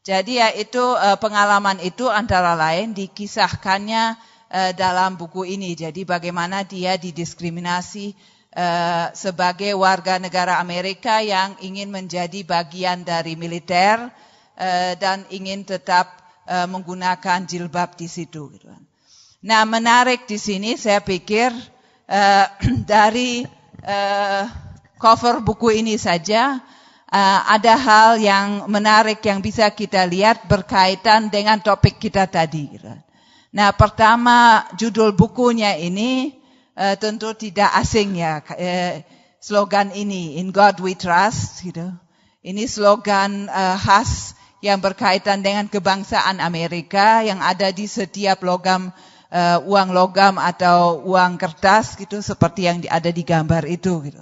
Speaker 1: Jadi ya itu eh, pengalaman itu antara lain dikisahkannya eh, dalam buku ini. Jadi bagaimana dia didiskriminasi eh, sebagai warga negara Amerika yang ingin menjadi bagian dari militer dan ingin tetap menggunakan jilbab di situ. Gitu. Kan. Nah menarik di sini saya pikir dari cover buku ini saja uh, ada hal yang menarik yang bisa kita lihat berkaitan dengan topik kita tadi. Nah pertama judul bukunya ini uh, tentu tidak asing ya uh, slogan ini In God We Trust gitu. Ini slogan uh, khas yang berkaitan dengan kebangsaan Amerika yang ada di setiap logam uh, uang logam atau uang kertas gitu seperti yang ada di gambar itu gitu.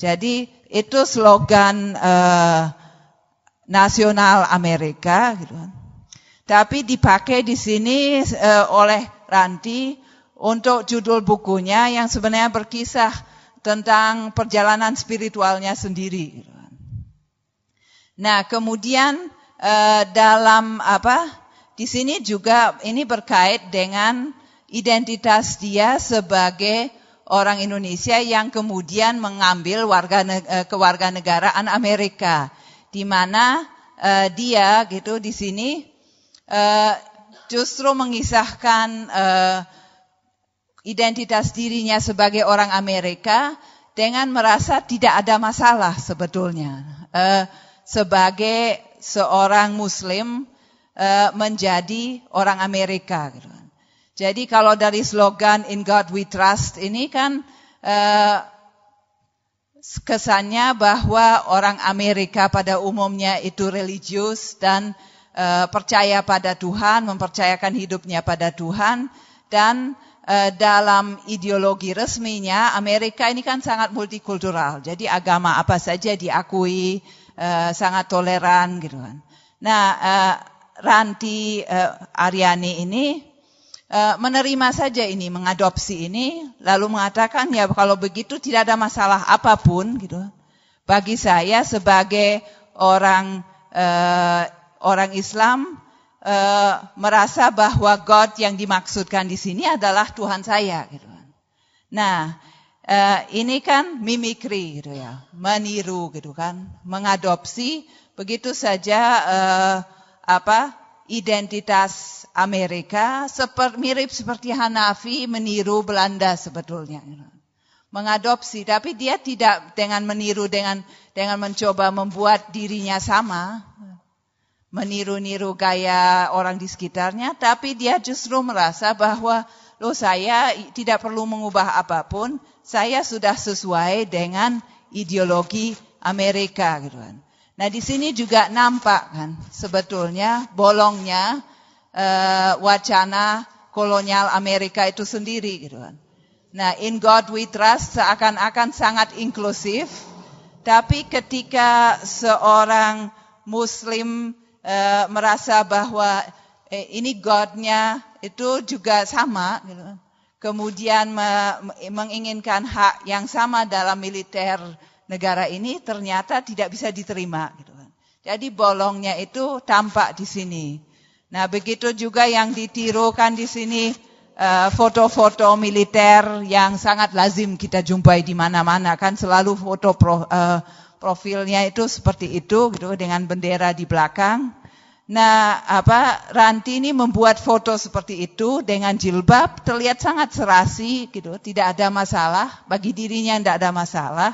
Speaker 1: Jadi itu slogan uh, nasional Amerika gitu kan. Tapi dipakai di sini uh, oleh Ranti untuk judul bukunya yang sebenarnya berkisah tentang perjalanan spiritualnya sendiri. Gitu kan. Nah, kemudian uh, dalam apa? Di sini juga ini berkait dengan identitas dia sebagai orang Indonesia yang kemudian mengambil warga kewarganegaraan Amerika di mana uh, dia gitu di sini uh, justru mengisahkan uh, identitas dirinya sebagai orang Amerika dengan merasa tidak ada masalah sebetulnya uh, sebagai seorang Muslim uh, menjadi orang Amerika. Gitu. Jadi kalau dari slogan In God We Trust ini kan uh, kesannya bahwa orang Amerika pada umumnya itu religius dan uh, percaya pada Tuhan, mempercayakan hidupnya pada Tuhan dan uh, dalam ideologi resminya Amerika ini kan sangat multikultural. Jadi agama apa saja diakui, uh, sangat toleran gitu kan. Nah, uh, Ranti uh, Aryani ini Eh, menerima saja ini, mengadopsi ini, lalu mengatakan ya kalau begitu tidak ada masalah apa pun gitu. Bagi saya sebagai orang uh, orang Islam uh, merasa bahwa God yang dimaksudkan di sini adalah Tuhan saya gitu. Nah, uh, ini kan mimikri gitu ya, meniru gitu kan, mengadopsi begitu saja uh, apa identitas Amerika seperti, mirip seperti Hanafi meniru Belanda sebetulnya. Mengadopsi, tapi dia tidak dengan meniru dengan dengan mencoba membuat dirinya sama, meniru-niru gaya orang di sekitarnya, tapi dia justru merasa bahwa lo saya tidak perlu mengubah apa pun, saya sudah sesuai dengan ideologi Amerika gitu kan. Nah di sini juga nampak kan sebetulnya bolongnya uh, wacana kolonial Amerika itu sendiri gitu kan. Nah in God we trust seakan-akan sangat inklusif, tapi ketika seorang Muslim uh, merasa bahwa eh, ini Godnya itu juga sama, gitu. Kan. kemudian me menginginkan hak yang sama dalam militer negara ini ternyata tidak bisa diterima. Gitu kan. Jadi bolongnya itu tampak di sini. Nah begitu juga yang ditirukan di sini eh, foto-foto uh, militer yang sangat lazim kita jumpai di mana-mana kan selalu foto pro, uh, profilnya itu seperti itu gitu dengan bendera di belakang. Nah, apa Ranti ini membuat foto seperti itu dengan jilbab terlihat sangat serasi gitu, tidak ada masalah bagi dirinya tidak ada masalah.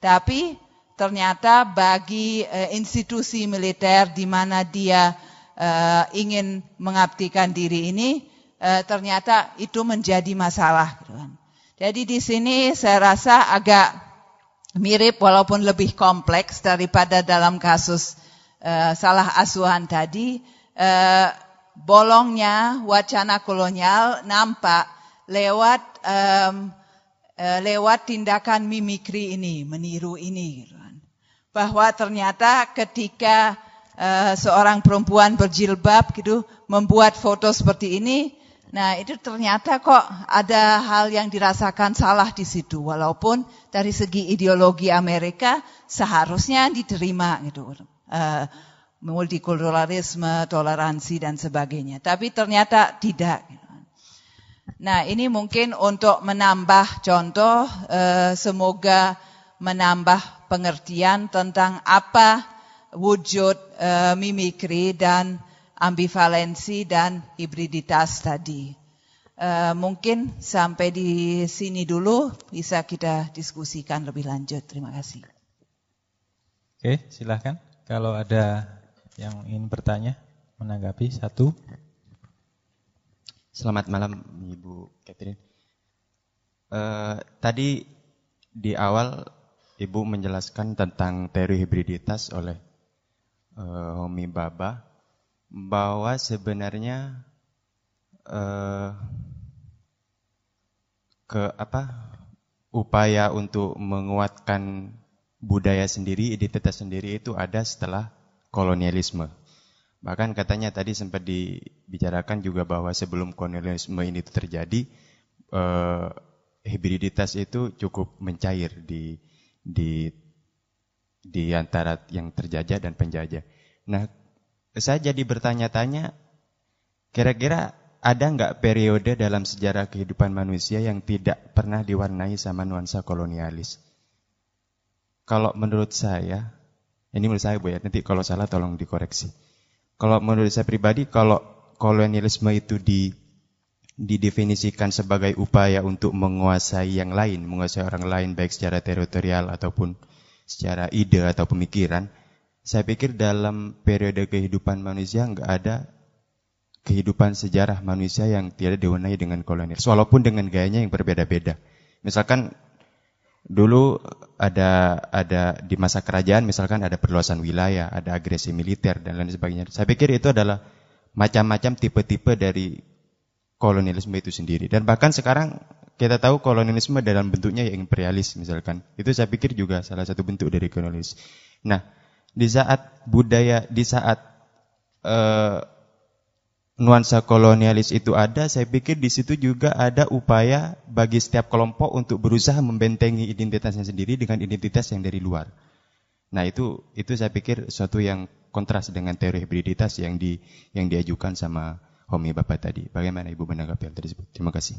Speaker 1: Tapi ternyata bagi uh, institusi militer di mana dia uh, ingin mengabdikan diri ini, uh, ternyata itu menjadi masalah. Jadi di sini saya rasa agak mirip walaupun lebih kompleks daripada dalam kasus uh, salah asuhan tadi. Uh, bolongnya wacana kolonial nampak lewat um, lewat tindakan mimikri ini, meniru ini. Bahwa ternyata ketika uh, seorang perempuan berjilbab gitu membuat foto seperti ini, nah itu ternyata kok ada hal yang dirasakan salah di situ. Walaupun dari segi ideologi Amerika seharusnya diterima gitu. Uh, multikulturalisme, toleransi dan sebagainya. Tapi ternyata tidak. Nah, ini mungkin untuk menambah contoh, eh, semoga menambah pengertian tentang apa wujud eh, mimikri dan ambivalensi dan hibriditas tadi. Eh, mungkin sampai di sini dulu bisa kita diskusikan lebih lanjut. Terima kasih.
Speaker 2: Oke, silahkan. Kalau ada yang ingin bertanya, menanggapi satu.
Speaker 3: Selamat malam Ibu Catherine. Uh, tadi di awal Ibu menjelaskan tentang teori hibriditas oleh uh, Homi Baba bahwa sebenarnya uh, ke apa upaya untuk menguatkan budaya sendiri, identitas sendiri itu ada setelah kolonialisme. Bahkan katanya tadi sempat dibicarakan juga bahwa sebelum kolonialisme ini terjadi, eh, hibriditas itu cukup mencair di di di antara yang terjajah dan penjajah. Nah, saya jadi bertanya-tanya, kira-kira ada nggak periode dalam sejarah kehidupan manusia yang tidak pernah diwarnai sama nuansa kolonialis? Kalau menurut saya, ini menurut saya Bu ya, nanti kalau salah tolong dikoreksi. Kalau menurut saya pribadi, kalau kolonialisme itu di didefinisikan sebagai upaya untuk menguasai yang lain, menguasai orang lain baik secara teritorial ataupun secara ide atau pemikiran, saya pikir dalam periode kehidupan manusia nggak ada kehidupan sejarah manusia yang tidak diwarnai dengan kolonial, walaupun dengan gayanya yang berbeda-beda. Misalkan dulu ada ada di masa kerajaan misalkan ada perluasan wilayah, ada agresi militer dan lain sebagainya. Saya pikir itu adalah macam-macam tipe-tipe dari kolonialisme itu sendiri. Dan bahkan sekarang kita tahu kolonialisme dalam bentuknya yang imperialis misalkan. Itu saya pikir juga salah satu bentuk dari kolonialis. Nah, di saat budaya, di saat uh, nuansa kolonialis itu ada, saya pikir di situ juga ada upaya bagi setiap kelompok untuk berusaha membentengi identitasnya sendiri dengan identitas yang dari luar. Nah, itu itu saya pikir suatu yang kontras dengan teori hibriditas yang di yang diajukan sama homi Bapak tadi. Bagaimana Ibu menanggapi hal tersebut? Terima kasih.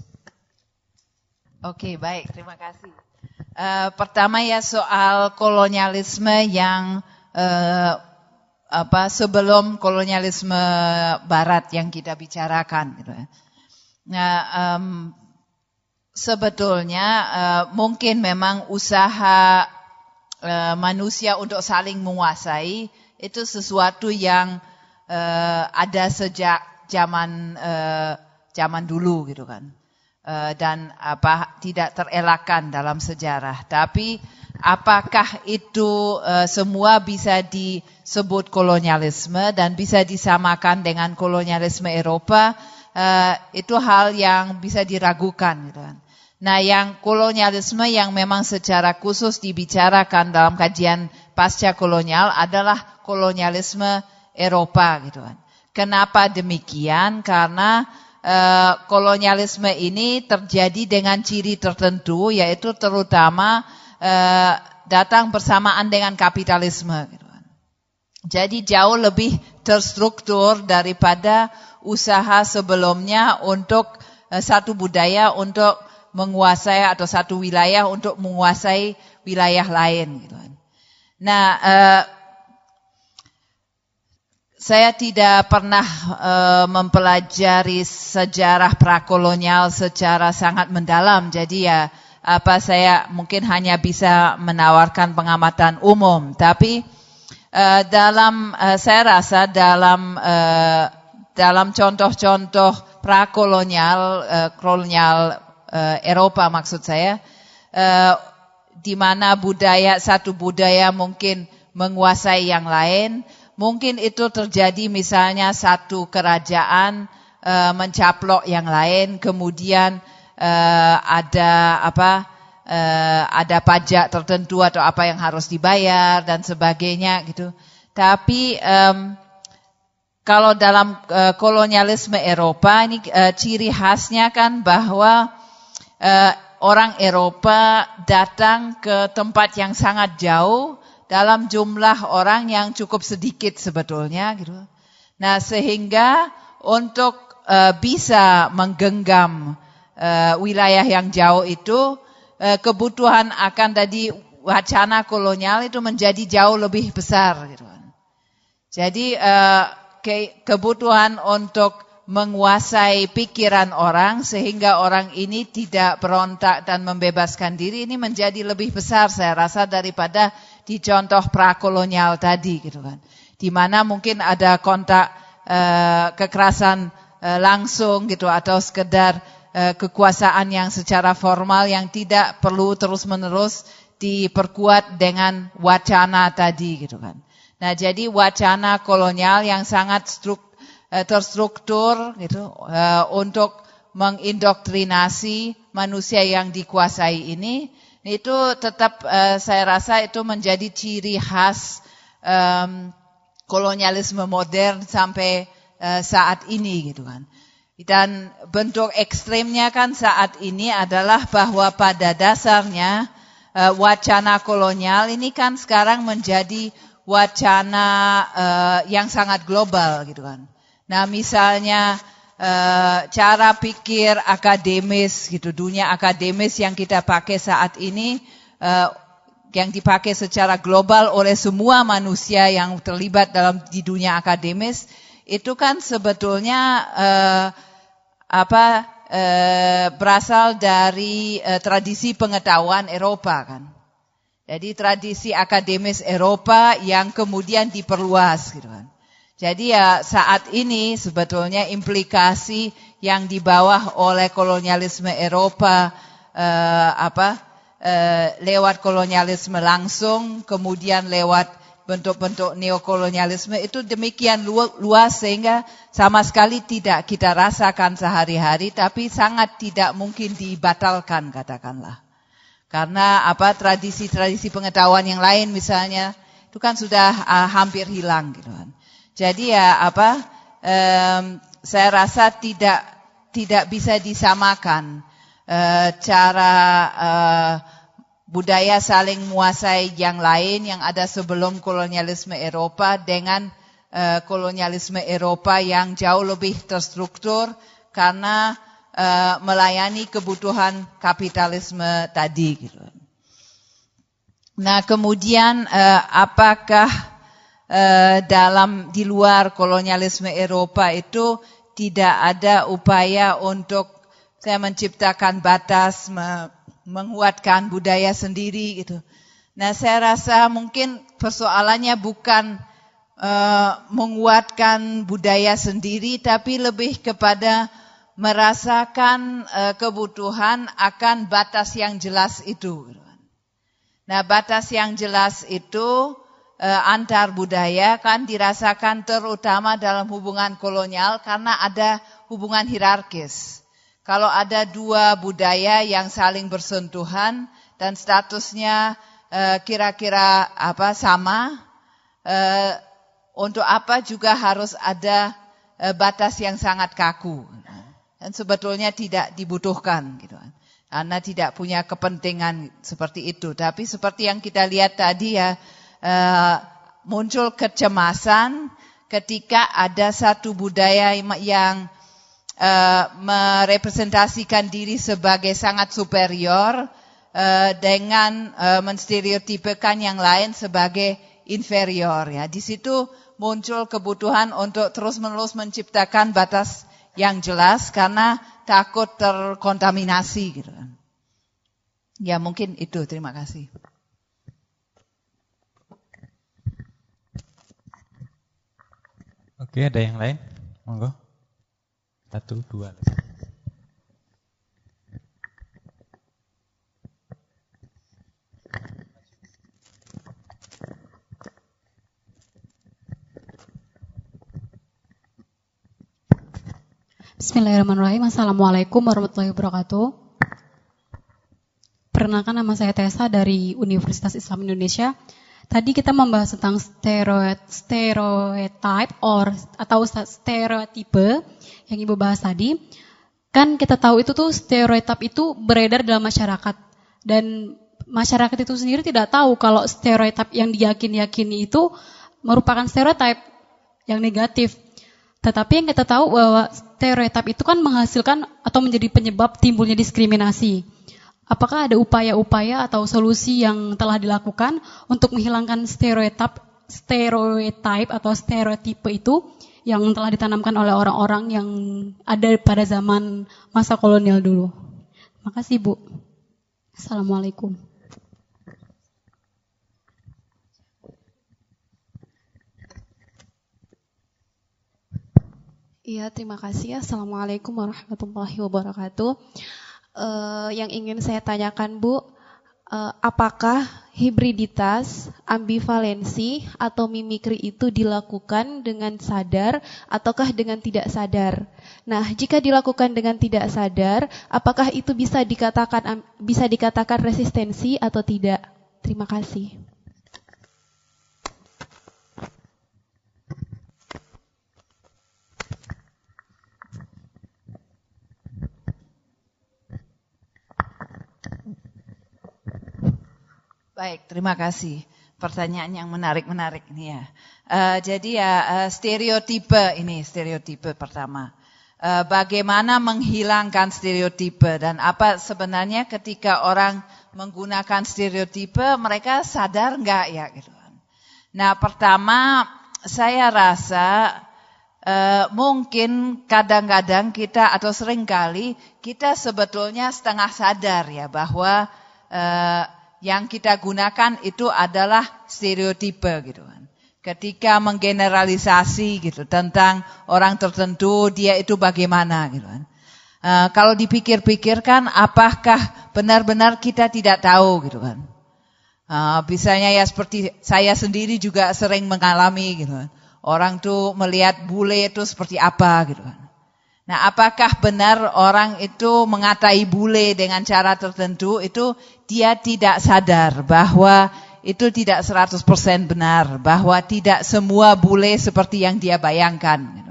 Speaker 1: Oke, baik. Terima kasih. Uh, pertama ya soal kolonialisme yang uh, apa sebelum kolonialisme Barat yang kita bicarakan. Gitu. Ya. Nah, um, sebetulnya uh, mungkin memang usaha uh, manusia untuk saling menguasai itu sesuatu yang uh, ada sejak zaman uh, zaman dulu gitu kan. Uh, dan apa tidak terelakkan dalam sejarah. Tapi apakah itu uh, semua bisa disebut kolonialisme dan bisa disamakan dengan kolonialisme Eropa? Uh, itu hal yang bisa diragukan gitu kan. Nah, yang kolonialisme yang memang secara khusus dibicarakan dalam kajian pasca kolonial adalah kolonialisme Eropa gitu kan. Kenapa demikian? Karena kolonialisme ini terjadi dengan ciri tertentu, yaitu terutama uh, datang bersamaan dengan kapitalisme. Gitu kan. Jadi jauh lebih terstruktur daripada usaha sebelumnya untuk uh, satu budaya untuk menguasai atau satu wilayah untuk menguasai wilayah lain. Gitu kan. Nah, saya tidak pernah uh, mempelajari sejarah prakolonial secara sangat mendalam. Jadi ya apa saya mungkin hanya bisa menawarkan pengamatan umum. Tapi uh, dalam uh, saya rasa dalam uh, dalam contoh-contoh prakolonial uh, kolonial uh, Eropa maksud saya uh, di mana budaya satu budaya mungkin menguasai yang lain Mungkin itu terjadi misalnya satu kerajaan uh, mencaplok yang lain, kemudian uh, ada apa? Uh, ada pajak tertentu atau apa yang harus dibayar dan sebagainya gitu. Tapi um, kalau dalam uh, kolonialisme Eropa ini uh, ciri khasnya kan bahwa uh, orang Eropa datang ke tempat yang sangat jauh dalam jumlah orang yang cukup sedikit sebetulnya gitu. Nah, sehingga untuk uh, bisa menggenggam uh, wilayah yang jauh itu uh, kebutuhan akan tadi wacana kolonial itu menjadi jauh lebih besar gitu. Jadi uh, ke kebutuhan untuk menguasai pikiran orang sehingga orang ini tidak berontak dan membebaskan diri ini menjadi lebih besar saya rasa daripada di contoh prakolonial tadi gitu kan. Di mana mungkin ada kontak uh, kekerasan uh, langsung gitu atau sekedar uh, kekuasaan yang secara formal yang tidak perlu terus-menerus diperkuat dengan wacana tadi gitu kan. Nah, jadi wacana kolonial yang sangat struk, eh, terstruktur gitu untuk mengindoktrinasi manusia yang dikuasai ini itu tetap uh, saya rasa itu menjadi ciri khas um, kolonialisme modern sampai uh, saat ini gitu kan. Dan bentuk ekstremnya kan saat ini adalah bahwa pada dasarnya uh, wacana kolonial ini kan sekarang menjadi wacana uh, yang sangat global gitu kan. Nah misalnya uh, cara pikir akademis gitu, dunia akademis yang kita pakai saat ini, uh, yang dipakai secara global oleh semua manusia yang terlibat dalam di dunia akademis, itu kan sebetulnya uh, apa berasal dari tradisi pengetahuan Eropa kan. Jadi tradisi akademis Eropa yang kemudian diperluas gitu kan. Jadi ya saat ini sebetulnya implikasi yang dibawa oleh kolonialisme Eropa eh, apa eh, lewat kolonialisme langsung kemudian lewat bentuk-bentuk neokolonialisme itu demikian luas sehingga sama sekali tidak kita rasakan sehari-hari tapi sangat tidak mungkin dibatalkan katakanlah. Karena apa tradisi-tradisi pengetahuan yang lain misalnya itu kan sudah uh, hampir hilang gitu kan. Jadi ya apa um, saya rasa tidak tidak bisa disamakan uh, cara uh, budaya saling menguasai yang lain yang ada sebelum kolonialisme Eropa dengan uh, kolonialisme Eropa yang jauh lebih terstruktur karena uh, melayani kebutuhan kapitalisme tadi. Gitu. Nah kemudian uh, apakah uh, dalam di luar kolonialisme Eropa itu tidak ada upaya untuk saya menciptakan batas, me menguatkan budaya sendiri gitu. Nah saya rasa mungkin persoalannya bukan uh, menguatkan budaya sendiri, tapi lebih kepada merasakan uh, kebutuhan akan batas yang jelas itu. Nah, batas yang jelas itu antar budaya kan dirasakan terutama dalam hubungan kolonial karena ada hubungan hierarkis. Kalau ada dua budaya yang saling bersentuhan dan statusnya eh, kira-kira apa sama, uh, untuk apa juga harus ada batas yang sangat kaku dan sebetulnya tidak dibutuhkan gitu kan. Karena tidak punya kepentingan seperti itu. Tapi seperti yang kita lihat tadi ya uh, muncul kecemasan ketika ada satu budaya yang uh, merepresentasikan diri sebagai sangat superior uh, dengan uh, menstereotipekan yang lain sebagai inferior ya. Di situ muncul kebutuhan untuk terus-menerus menciptakan batas yang jelas karena takut terkontaminasi gitu kan. Ya mungkin itu, terima kasih.
Speaker 2: Oke, ada yang lain? Monggo. Satu, dua.
Speaker 4: Bismillahirrahmanirrahim. Assalamualaikum warahmatullahi wabarakatuh. Perkenalkan nama saya Tessa dari Universitas Islam Indonesia. Tadi kita membahas tentang stereotype or atau stereotipe yang Ibu bahas tadi. Kan kita tahu itu tuh stereotype itu beredar dalam masyarakat dan masyarakat itu sendiri tidak tahu kalau stereotype yang diyakini-yakini itu merupakan stereotype yang negatif. Tetapi yang kita tahu bahwa stereotip itu kan menghasilkan atau menjadi penyebab timbulnya diskriminasi. Apakah ada upaya-upaya atau solusi yang telah dilakukan untuk menghilangkan stereotip stereotype atau stereotipe itu yang telah ditanamkan oleh orang-orang yang ada pada zaman masa kolonial dulu. Makasih Bu. Assalamualaikum. Iya, terima kasih. Assalamualaikum warahmatullahi wabarakatuh. Uh, yang ingin saya tanyakan, Bu, uh,
Speaker 5: apakah hibriditas, ambivalensi atau mimikri itu dilakukan dengan sadar ataukah dengan tidak sadar. Nah, jika dilakukan dengan tidak sadar, apakah itu bisa dikatakan bisa dikatakan resistensi atau tidak? Terima kasih.
Speaker 1: Baik, terima kasih. Pertanyaan yang menarik-menarik ini ya. Uh, jadi ya uh, stereotipe ini stereotipe pertama. Uh, bagaimana menghilangkan stereotipe dan apa sebenarnya ketika orang menggunakan stereotipe mereka sadar nggak ya gitu kan. Nah pertama saya rasa uh, mungkin kadang-kadang kita atau sering kali kita sebetulnya setengah sadar ya bahwa uh, yang kita gunakan itu adalah stereotipe gitu kan. Ketika menggeneralisasi gitu tentang orang tertentu dia itu bagaimana gitu kan. Uh, kalau dipikir-pikirkan apakah benar-benar kita tidak tahu gitu kan. Uh, misalnya ya seperti saya sendiri juga sering mengalami gitu kan. Orang tuh melihat bule itu seperti apa gitu kan. Nah, apakah benar orang itu mengatai bule dengan cara tertentu itu dia tidak sadar bahwa itu tidak 100% benar, bahwa tidak semua bule seperti yang dia bayangkan.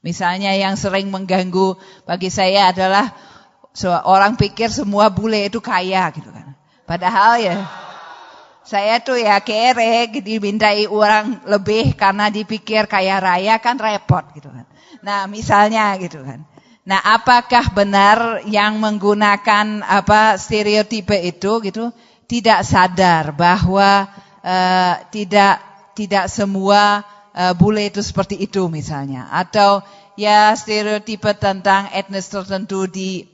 Speaker 1: Misalnya yang sering mengganggu bagi saya adalah orang pikir semua bule itu kaya gitu kan. Padahal ya saya tuh ya kere dimintai orang lebih karena dipikir kaya raya kan repot gitu kan. Nah, misalnya gitu kan. Nah, apakah benar yang menggunakan apa stereotipe itu gitu? Tidak sadar bahwa uh, tidak tidak semua uh, bule itu seperti itu misalnya. Atau ya stereotipe tentang etnis tertentu di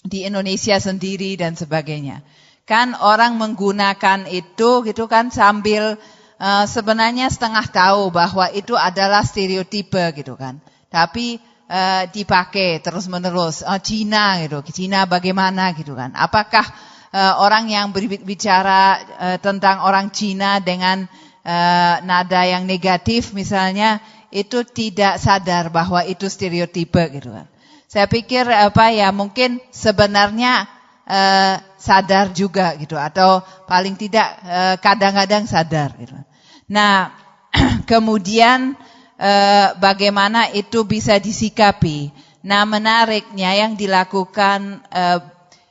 Speaker 1: di Indonesia sendiri dan sebagainya. Kan orang menggunakan itu gitu kan sambil uh, sebenarnya setengah tahu bahwa itu adalah stereotipe gitu kan. Tapi uh, dipakai terus menerus. Oh, Cina gitu, Cina bagaimana gitu kan? Apakah uh, orang yang berbicara uh, tentang orang Cina dengan uh, nada yang negatif misalnya itu tidak sadar bahwa itu stereotipe gitu kan? Saya pikir apa ya mungkin sebenarnya uh, sadar juga gitu atau paling tidak kadang-kadang uh, sadar gitu. Nah kemudian eh, bagaimana itu bisa disikapi. Nah menariknya yang dilakukan eh,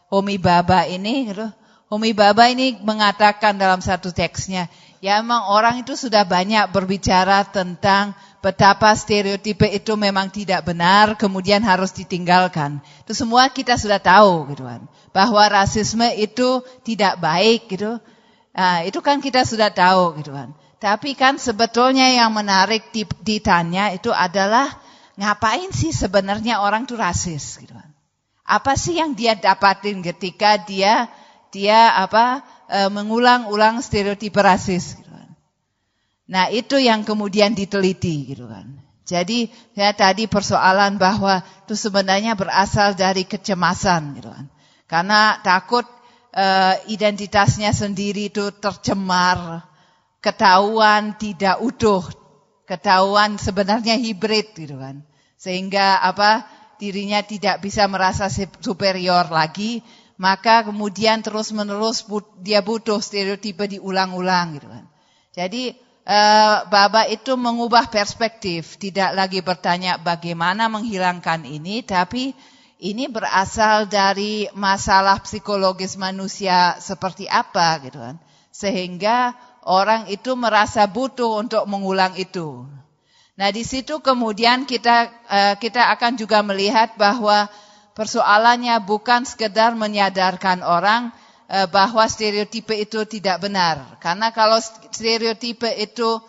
Speaker 1: Homi Baba ini, gitu, Homi Baba ini mengatakan dalam satu teksnya, ya memang orang itu sudah banyak berbicara tentang betapa stereotipe itu memang tidak benar, kemudian harus ditinggalkan. Itu semua kita sudah tahu gitu kan. Bahwa rasisme itu tidak baik gitu. Nah, itu kan kita sudah tahu gitu kan. Tapi kan sebetulnya yang menarik ditanya itu adalah ngapain sih sebenarnya orang itu rasis gitu kan. Apa sih yang dia dapatin ketika dia dia apa e, mengulang-ulang stereotip rasis gitu kan. Nah, itu yang kemudian diteliti gitu kan. Jadi ya tadi persoalan bahwa itu sebenarnya berasal dari kecemasan gitu kan. Karena takut e, identitasnya sendiri itu tercemar ketahuan tidak utuh, ketahuan sebenarnya hibrid gitu kan. Sehingga apa dirinya tidak bisa merasa superior lagi, maka kemudian terus-menerus dia butuh stereotipe diulang-ulang gitu kan. Jadi eh, Baba itu mengubah perspektif, tidak lagi bertanya bagaimana menghilangkan ini, tapi ini berasal dari masalah psikologis manusia seperti apa gitu kan. Sehingga orang itu merasa butuh untuk mengulang itu. Nah, di situ kemudian kita eh, kita akan juga melihat bahwa persoalannya bukan sekedar menyadarkan orang eh, bahwa stereotipe itu tidak benar. Karena kalau stereotipe itu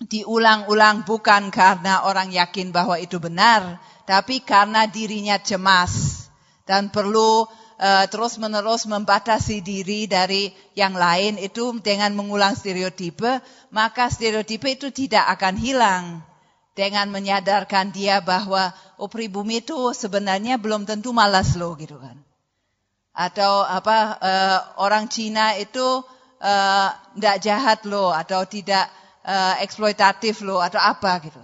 Speaker 1: diulang-ulang bukan karena orang yakin bahwa itu benar, tapi karena dirinya cemas dan perlu uh, terus-menerus membatasi diri dari yang lain itu dengan mengulang stereotipe, maka stereotipe itu tidak akan hilang dengan menyadarkan dia bahwa oh pribumi itu sebenarnya belum tentu malas loh gitu kan. atau apa uh, orang Cina itu tidak uh, jahat loh atau tidak uh, eksploitatif loh atau apa gitu.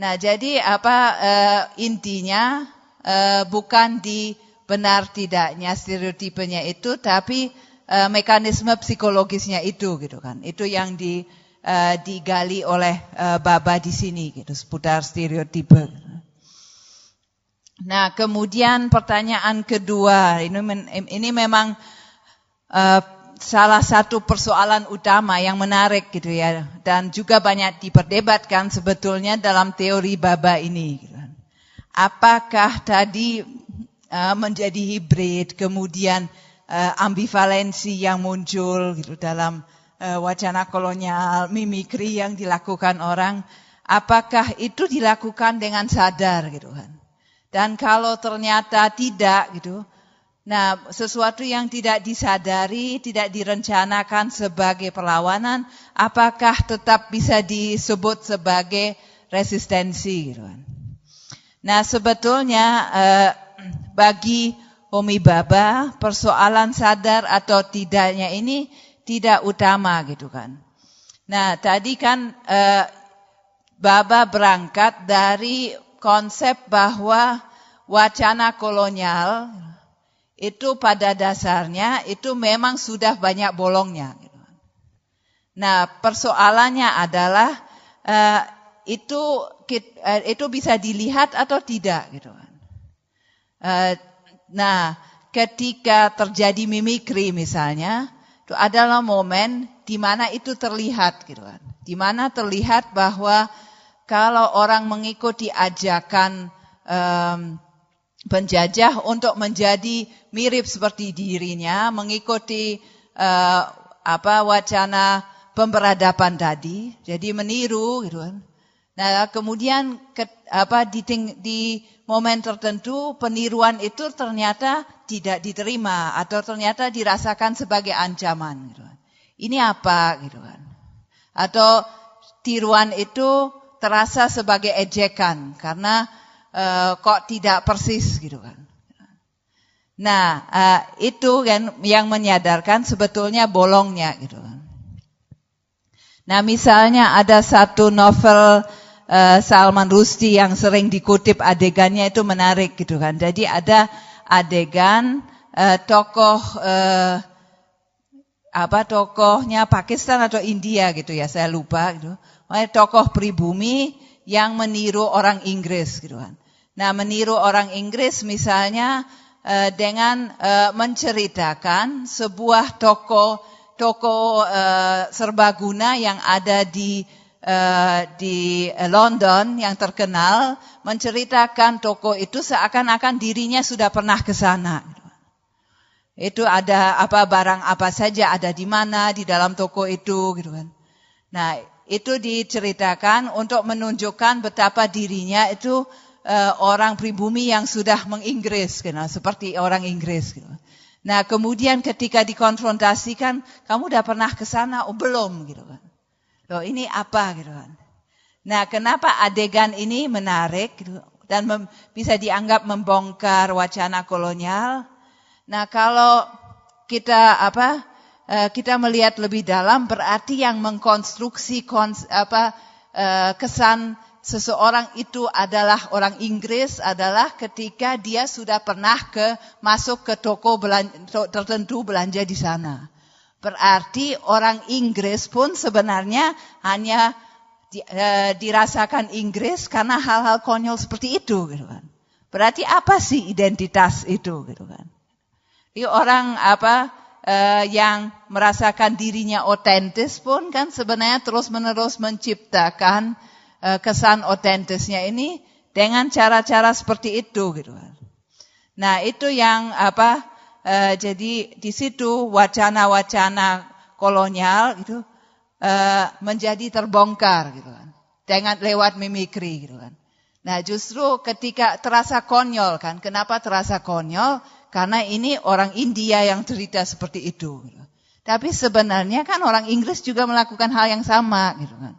Speaker 1: Nah jadi apa uh, intinya uh, bukan di benar tidaknya stereotipenya itu, tapi uh, mekanisme psikologisnya itu gitu kan. Itu yang di uh, digali oleh uh, Baba di sini gitu seputar stereotipe. Nah, kemudian pertanyaan kedua, ini ini memang uh, salah satu persoalan utama yang menarik gitu ya dan juga banyak diperdebatkan sebetulnya dalam teori Baba ini. Gitu. Kan. Apakah tadi menjadi hibrid, kemudian uh, ambivalensi yang muncul gitu dalam uh, wacana kolonial, mimikri yang dilakukan orang, apakah itu dilakukan dengan sadar gitu kan? Dan kalau ternyata tidak gitu, nah sesuatu yang tidak disadari, tidak direncanakan sebagai perlawanan, apakah tetap bisa disebut sebagai resistensi gitu kan? Nah sebetulnya eh, bagi Umi Baba persoalan sadar atau tidaknya ini tidak utama gitu kan. Nah tadi kan eh, Baba berangkat dari konsep bahwa wacana kolonial itu pada dasarnya itu memang sudah banyak bolongnya. Gitu. Nah persoalannya adalah uh, itu uh, itu bisa dilihat atau tidak gitu kan. Nah ketika terjadi mimikri misalnya itu adalah momen di mana itu terlihat gitu kan. Di mana terlihat bahwa kalau orang mengikuti ajakan um, penjajah untuk menjadi mirip seperti dirinya, mengikuti uh, apa wacana pemberadaban tadi, jadi meniru gitu kan. Nah, kemudian ke, apa di, di momen tertentu peniruan itu ternyata tidak diterima atau ternyata dirasakan sebagai ancaman gitu kan. Ini apa gitu kan. Atau tiruan itu terasa sebagai ejekan karena uh, kok tidak persis gitu kan. Nah, uh, itu kan yang menyadarkan sebetulnya bolongnya gitu kan. Nah, misalnya ada satu novel uh, Salman Rushdie yang sering dikutip adegannya itu menarik gitu kan. Jadi ada adegan uh, tokoh uh, apa tokohnya Pakistan atau India gitu ya, saya lupa gitu tokoh pribumi yang meniru orang Inggris gitu kan. Nah, meniru orang Inggris misalnya uh, dengan uh, menceritakan sebuah toko toko uh, serbaguna yang ada di uh, di London yang terkenal menceritakan toko itu seakan-akan dirinya sudah pernah ke sana. Itu ada apa barang apa saja ada di mana di dalam toko itu gitu kan. Nah, itu diceritakan untuk menunjukkan betapa dirinya itu uh, orang pribumi yang sudah menginggris, gitu, seperti orang Inggris. Gitu. Nah kemudian ketika dikonfrontasikan, kamu udah pernah ke sana? Oh belum, gitu kan. Loh ini apa, gitu kan. Nah kenapa adegan ini menarik gitu, dan mem, bisa dianggap membongkar wacana kolonial? Nah kalau kita apa Eh, kita melihat lebih dalam berarti yang mengkonstruksi kons, apa, uh, kesan seseorang itu adalah orang Inggris adalah ketika dia sudah pernah ke masuk ke toko belanja, tertentu belanja di sana. Berarti orang Inggris pun sebenarnya hanya uh, dirasakan Inggris karena hal-hal konyol seperti itu gitu kan. Berarti apa sih identitas itu gitu kan? Orang apa uh, yang merasakan dirinya otentis pun kan sebenarnya terus-menerus menciptakan uh, kesan otentisnya ini dengan cara-cara seperti itu gitu kan. Nah, itu yang apa uh, jadi di situ wacana-wacana kolonial itu uh, menjadi terbongkar gitu kan. Dengan lewat mimikri gitu kan. Nah, justru ketika terasa konyol kan. Kenapa terasa konyol? Karena ini orang India yang cerita seperti itu. Gitu. Tapi sebenarnya kan orang Inggris juga melakukan hal yang sama gitu kan.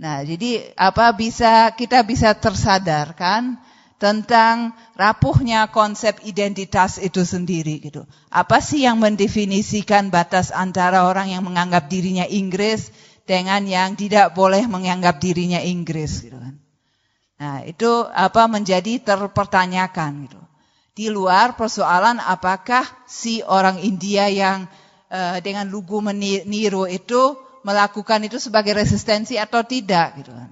Speaker 1: Nah, jadi apa bisa kita bisa tersadarkan tentang rapuhnya konsep identitas itu sendiri gitu. Apa sih yang mendefinisikan batas antara orang yang menganggap dirinya Inggris dengan yang tidak boleh menganggap dirinya Inggris gitu kan. Nah, itu apa menjadi terpertanyakan gitu. Di luar persoalan apakah si orang India yang uh, dengan lugu meniru itu melakukan itu sebagai resistensi atau tidak gitu kan.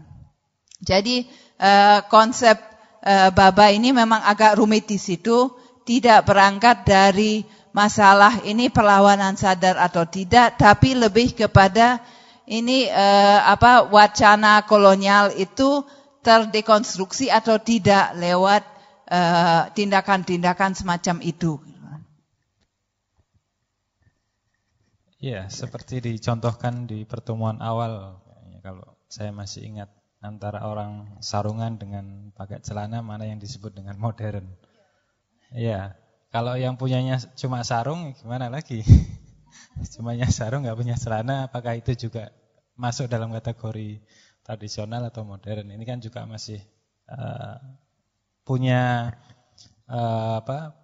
Speaker 1: Jadi uh, konsep uh, baba ini memang agak rumit di situ, tidak berangkat dari masalah ini perlawanan sadar atau tidak, tapi lebih kepada ini uh, apa wacana kolonial itu terdekonstruksi atau tidak lewat tindakan-tindakan uh, semacam itu.
Speaker 2: Ya, seperti dicontohkan di pertemuan awal, kalau saya masih ingat antara orang sarungan dengan pakai celana mana yang disebut dengan modern. Ya, kalau yang punyanya cuma sarung gimana lagi? Cumanya sarung nggak punya celana, apakah itu juga masuk dalam kategori tradisional atau modern? Ini kan juga masih uh, punya uh, apa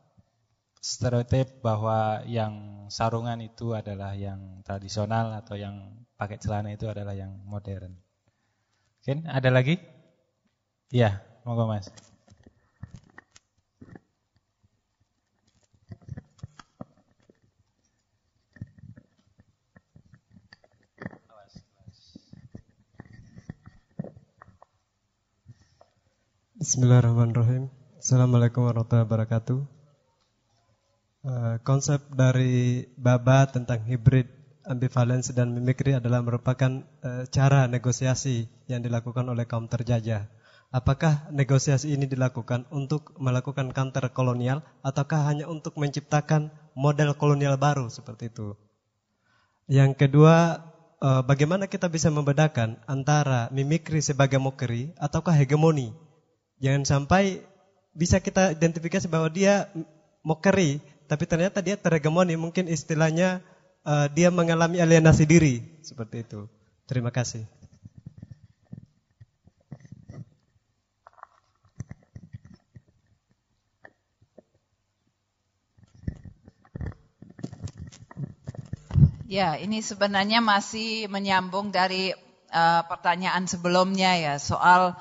Speaker 2: stereotip bahwa yang sarungan itu adalah yang tradisional atau yang pakai celana itu adalah yang modern. Oke, ada lagi? Iya, monggo Mas.
Speaker 6: Bismillahirrahmanirrahim. Assalamualaikum warahmatullahi wabarakatuh. Eh, konsep dari Baba tentang hibrid ambivalensi dan mimikri adalah merupakan uh, cara negosiasi yang dilakukan oleh kaum terjajah. Apakah negosiasi ini dilakukan untuk melakukan counter kolonial ataukah hanya untuk menciptakan model kolonial baru seperti itu? Yang kedua, uh, bagaimana kita bisa membedakan antara mimikri sebagai mokeri ataukah hegemoni? Jangan sampai bisa kita identifikasi bahwa dia mokeri tapi ternyata dia terhegemoni, mungkin istilahnya uh, dia mengalami alienasi diri, seperti itu. Terima kasih.
Speaker 1: Ya, ini sebenarnya masih menyambung dari uh, pertanyaan sebelumnya ya soal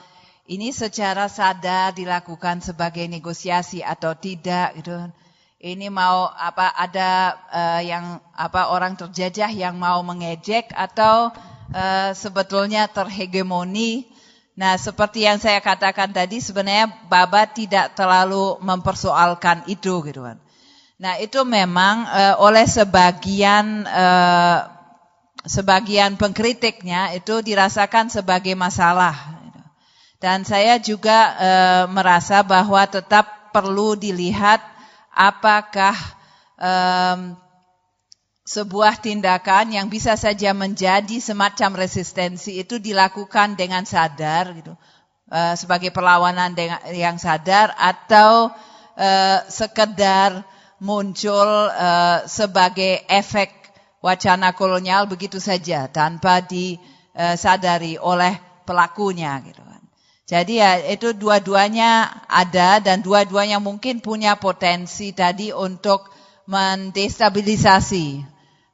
Speaker 1: ini secara sadar dilakukan sebagai negosiasi atau tidak gitu ini mau apa ada uh, yang apa orang terjajah yang mau mengejek atau uh, sebetulnya terhegemoni. Nah, seperti yang saya katakan tadi sebenarnya Baba tidak terlalu mempersoalkan itu gitu kan. Nah, itu memang uh, oleh sebagian uh, sebagian pengkritiknya itu dirasakan sebagai masalah. Gitu. Dan saya juga uh, merasa bahwa tetap perlu dilihat apakah um, sebuah tindakan yang bisa saja menjadi semacam resistensi itu dilakukan dengan sadar gitu uh, sebagai perlawanan dengan, yang sadar atau uh, sekedar muncul uh, sebagai efek wacana kolonial begitu saja tanpa disadari oleh pelakunya gitu jadi ya itu dua-duanya ada dan dua-duanya mungkin punya potensi tadi untuk mendestabilisasi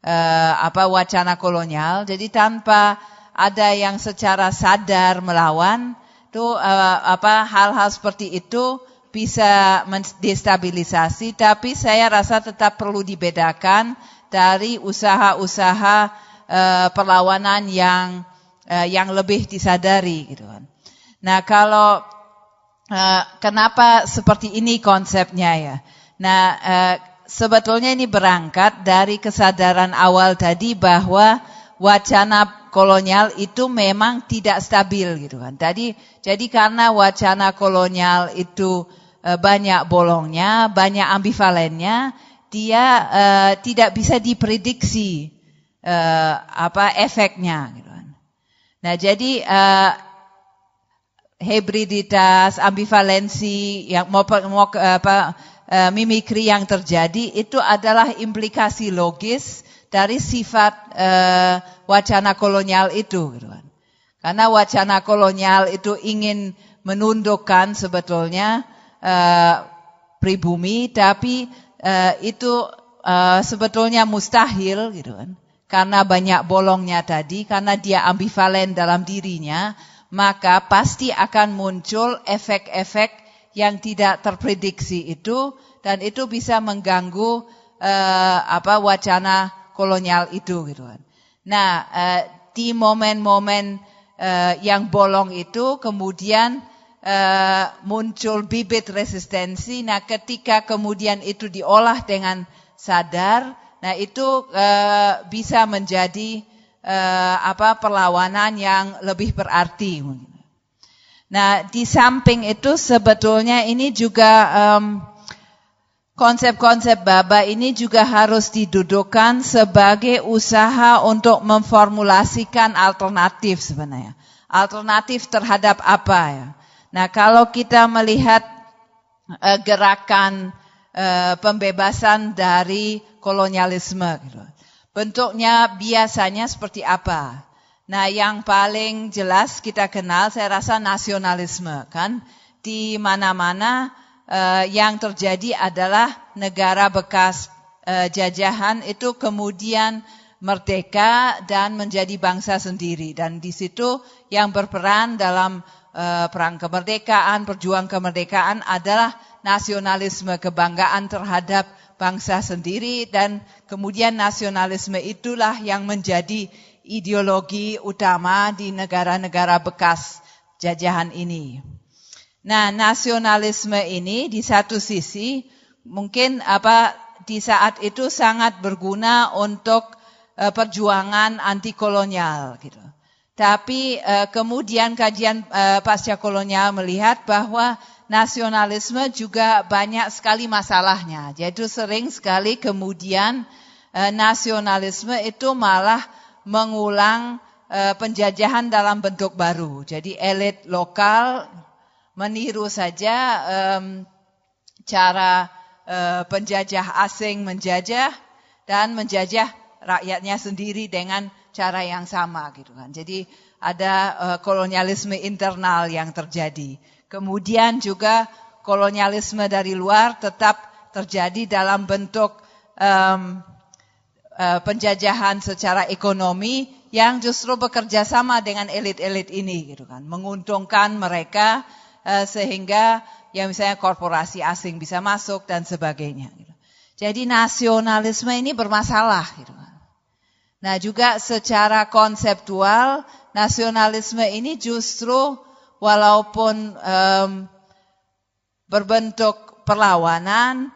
Speaker 1: uh, apa wacana kolonial. Jadi tanpa ada yang secara sadar melawan, tuh uh, apa hal-hal seperti itu bisa mendestabilisasi. Tapi saya rasa tetap perlu dibedakan dari usaha-usaha uh, perlawanan yang uh, yang lebih disadari gitu kan. Nah, kalau uh, kenapa seperti ini konsepnya ya? Nah, uh, sebetulnya ini berangkat dari kesadaran awal tadi bahwa wacana kolonial itu memang tidak stabil gitu kan. Tadi jadi karena wacana kolonial itu uh, banyak bolongnya, banyak ambivalennya, dia uh, tidak bisa diprediksi uh, apa efeknya gitu kan. Nah, jadi uh, hibriditas, ambivalensi, yang mau, mau apa, uh, mimikri yang terjadi itu adalah implikasi logis dari sifat uh, wacana kolonial itu. Gitu kan. Karena wacana kolonial itu ingin menundukkan sebetulnya uh, pribumi, tapi uh, itu uh, sebetulnya mustahil gitu kan. Karena banyak bolongnya tadi, karena dia ambivalen dalam dirinya, maka pasti akan muncul efek-efek yang tidak terprediksi itu dan itu bisa mengganggu uh, apa wacana kolonial itu gitu kan. Nah, uh, di momen-momen uh, yang bolong itu kemudian uh, muncul bibit resistensi. Nah, ketika kemudian itu diolah dengan sadar, nah itu uh, bisa menjadi uh, apa perlawanan yang lebih berarti. Nah, di samping itu sebetulnya ini juga um, konsep-konsep Baba ini juga harus didudukkan sebagai usaha untuk memformulasikan alternatif sebenarnya. Alternatif terhadap apa ya? Nah, kalau kita melihat uh, gerakan uh, pembebasan dari kolonialisme, gitu, bentuknya biasanya seperti apa? Nah, yang paling jelas kita kenal, saya rasa nasionalisme, kan? Di mana-mana uh, yang terjadi adalah negara bekas uh, jajahan itu kemudian merdeka dan menjadi bangsa sendiri dan di situ yang berperan dalam uh, perang kemerdekaan, perjuang kemerdekaan adalah nasionalisme kebanggaan terhadap bangsa sendiri dan kemudian nasionalisme itulah yang menjadi ideologi utama di negara-negara bekas jajahan ini. Nah, nasionalisme ini di satu sisi mungkin apa di saat itu sangat berguna untuk uh, perjuangan anti kolonial gitu. Tapi uh, kemudian kajian uh, pasca kolonial melihat bahwa nasionalisme juga banyak sekali masalahnya. Jadi sering sekali kemudian uh, nasionalisme itu malah mengulang uh, penjajahan dalam bentuk baru. Jadi elit lokal meniru saja cara uh, penjajah asing menjajah dan menjajah rakyatnya sendiri dengan cara yang sama gitu kan. Jadi ada kolonialisme internal yang terjadi. Kemudian juga kolonialisme dari luar tetap terjadi dalam bentuk um, uh, penjajahan secara ekonomi yang justru bekerja sama dengan elit-elit ini gitu kan, menguntungkan mereka Eh, sehingga ya misalnya korporasi asing bisa masuk dan sebagainya. Gitu. Jadi nasionalisme ini bermasalah. Gitu. Nah juga secara konseptual nasionalisme ini justru walaupun um, berbentuk perlawanan,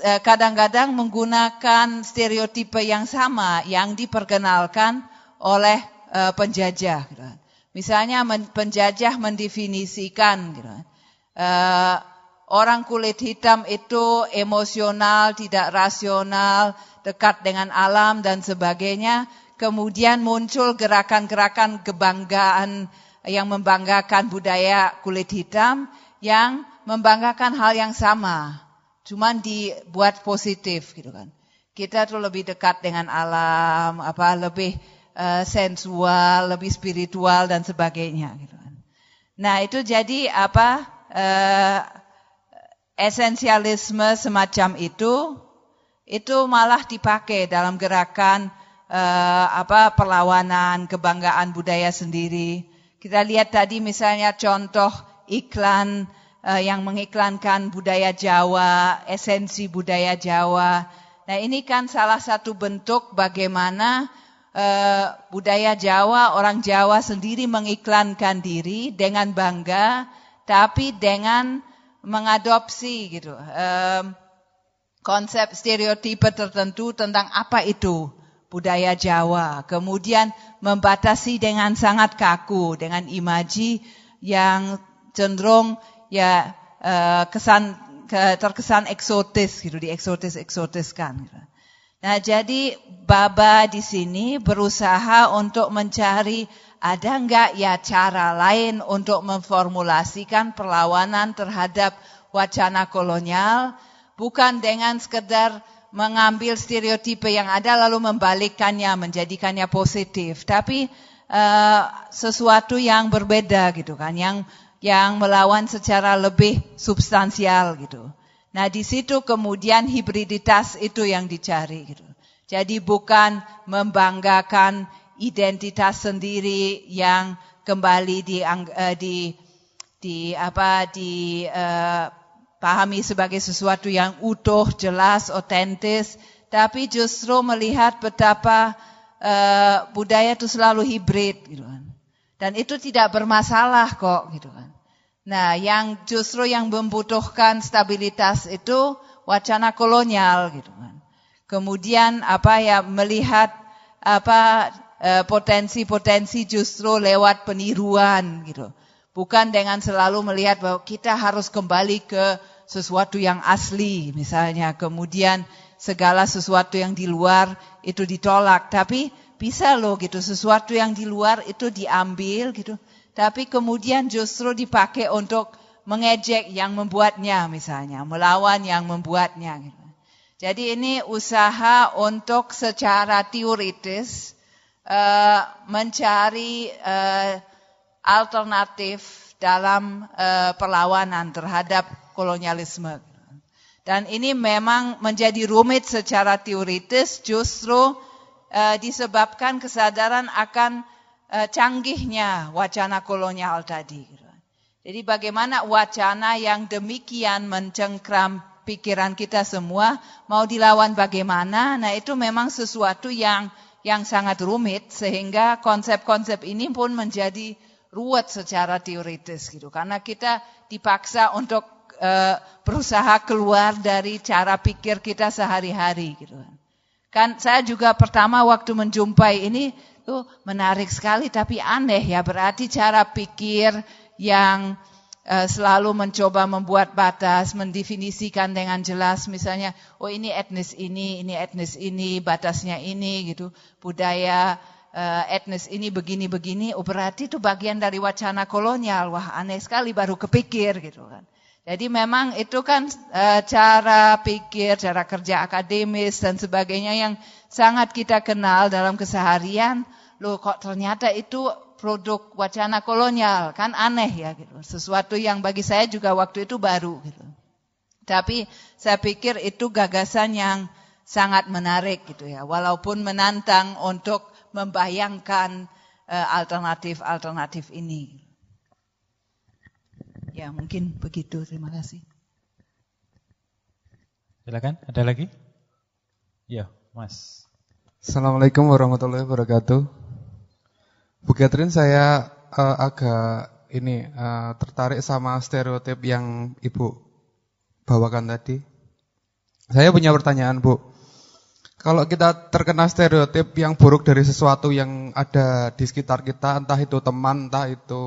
Speaker 1: eh, kadang-kadang menggunakan stereotipe yang sama yang diperkenalkan oleh uh, penjajah. Gitu. Misalnya penjajah mendefinisikan gitu, uh, orang kulit hitam itu emosional, tidak rasional, dekat dengan alam dan sebagainya. Kemudian muncul gerakan-gerakan kebanggaan yang membanggakan budaya kulit hitam yang membanggakan hal yang sama, cuman dibuat positif gitu kan. Kita tuh lebih dekat dengan alam, apa lebih uh, sensual, lebih spiritual dan sebagainya. Gitu kan. Nah itu jadi apa uh, esensialisme semacam itu itu malah dipakai dalam gerakan uh, apa perlawanan kebanggaan budaya sendiri. Kita lihat tadi misalnya contoh iklan uh, yang mengiklankan budaya Jawa, esensi budaya Jawa. Nah ini kan salah satu bentuk bagaimana uh, budaya Jawa, orang Jawa sendiri mengiklankan diri dengan bangga, tapi dengan mengadopsi gitu um, konsep stereotipe tertentu tentang apa itu budaya Jawa. Kemudian membatasi dengan sangat kaku, dengan imaji yang cenderung ya uh, kesan ke, terkesan eksotis gitu, dieksotis eksotiskan. Gitu. Nah, jadi Baba di sini berusaha untuk mencari ada enggak ya cara lain untuk memformulasikan perlawanan terhadap wacana kolonial bukan dengan sekedar mengambil stereotipe yang ada lalu membalikkannya menjadikannya positif tapi uh, sesuatu yang berbeda gitu kan yang yang melawan secara lebih substansial gitu. Nah, di situ kemudian hibriditas itu yang dicari gitu. Jadi bukan membanggakan identitas sendiri yang kembali di, uh, di di apa dipahami eh, uh, sebagai sesuatu yang utuh, jelas, otentis, tapi justru melihat betapa uh, budaya itu selalu hibrid gitu kan. Dan itu tidak bermasalah kok gitu kan. Nah, yang justru yang membutuhkan stabilitas itu wacana kolonial gitu kan. Kemudian apa ya melihat apa eh, potensi-potensi justru lewat peniruan gitu. Bukan dengan selalu melihat bahwa kita harus kembali ke sesuatu yang asli misalnya. Kemudian segala sesuatu yang di luar itu ditolak. Tapi bisa loh gitu sesuatu yang di luar itu diambil gitu. Tapi kemudian justru dipakai untuk mengejek yang membuatnya misalnya. Melawan yang membuatnya. Gitu. Jadi ini usaha untuk secara teoritis uh, mencari uh, alternatif dalam uh, perlawanan terhadap kolonialisme. Dan ini memang menjadi rumit secara teoritis justru uh, disebabkan kesadaran akan uh, canggihnya wacana kolonial tadi. Jadi bagaimana wacana yang demikian mencengkram pikiran kita semua mau dilawan bagaimana? Nah itu memang sesuatu yang yang sangat rumit sehingga konsep-konsep ini pun menjadi ruwet secara teoritis gitu karena kita dipaksa untuk uh, berusaha keluar dari cara pikir kita sehari-hari gitu kan. Saya juga pertama waktu menjumpai ini tuh menarik sekali tapi aneh ya berarti cara pikir yang uh, selalu mencoba membuat batas, mendefinisikan dengan jelas misalnya oh ini etnis ini, ini etnis ini, batasnya ini gitu. Budaya uh, etnis ini begini-begini, oh berarti itu bagian dari wacana kolonial. Wah aneh sekali baru kepikir gitu kan. Jadi memang itu kan uh, cara pikir, cara kerja akademis dan sebagainya yang sangat kita kenal dalam keseharian. Loh kok ternyata itu produk wacana kolonial, kan aneh ya gitu. Sesuatu yang bagi saya juga waktu itu baru gitu. Tapi saya pikir itu gagasan yang sangat menarik gitu ya. Walaupun menantang untuk membayangkan uh, alternatif-alternatif ini. Ya, mungkin begitu. Terima kasih.
Speaker 2: Silakan, ada lagi? Ya, Mas.
Speaker 7: Assalamualaikum warahmatullahi wabarakatuh. Bu Catherine, saya uh, agak ini uh, tertarik sama stereotip yang Ibu bawakan tadi. Saya punya pertanyaan, Bu. Kalau kita terkena stereotip yang buruk dari sesuatu yang ada di sekitar kita, entah itu teman, entah itu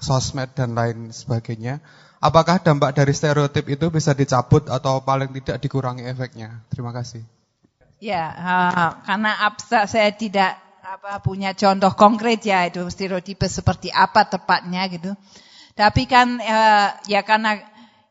Speaker 7: sosmed dan lain sebagainya, apakah dampak dari stereotip itu bisa dicabut atau paling tidak dikurangi efeknya? Terima kasih.
Speaker 1: Ya, uh, karena abstrak saya tidak apa punya contoh konkret ya itu stereotip seperti apa tepatnya gitu. Tapi kan uh, ya karena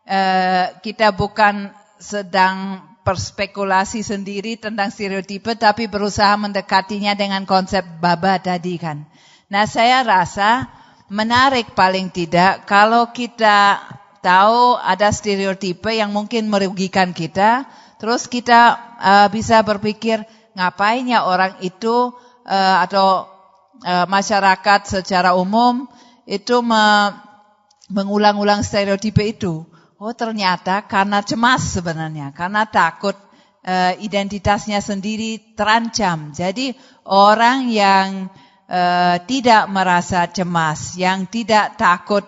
Speaker 1: uh, kita bukan sedang berspekulasi sendiri tentang stereotipe tapi berusaha mendekatinya dengan konsep baba tadi kan. Nah saya rasa menarik paling tidak kalau kita tahu ada stereotipe yang mungkin merugikan kita, terus kita uh, bisa berpikir ngapain ya orang itu uh, atau uh, masyarakat secara umum itu me mengulang-ulang stereotipe itu. Oh ternyata karena cemas sebenarnya, karena takut uh, identitasnya sendiri terancam. Jadi orang yang uh, tidak merasa cemas, yang tidak takut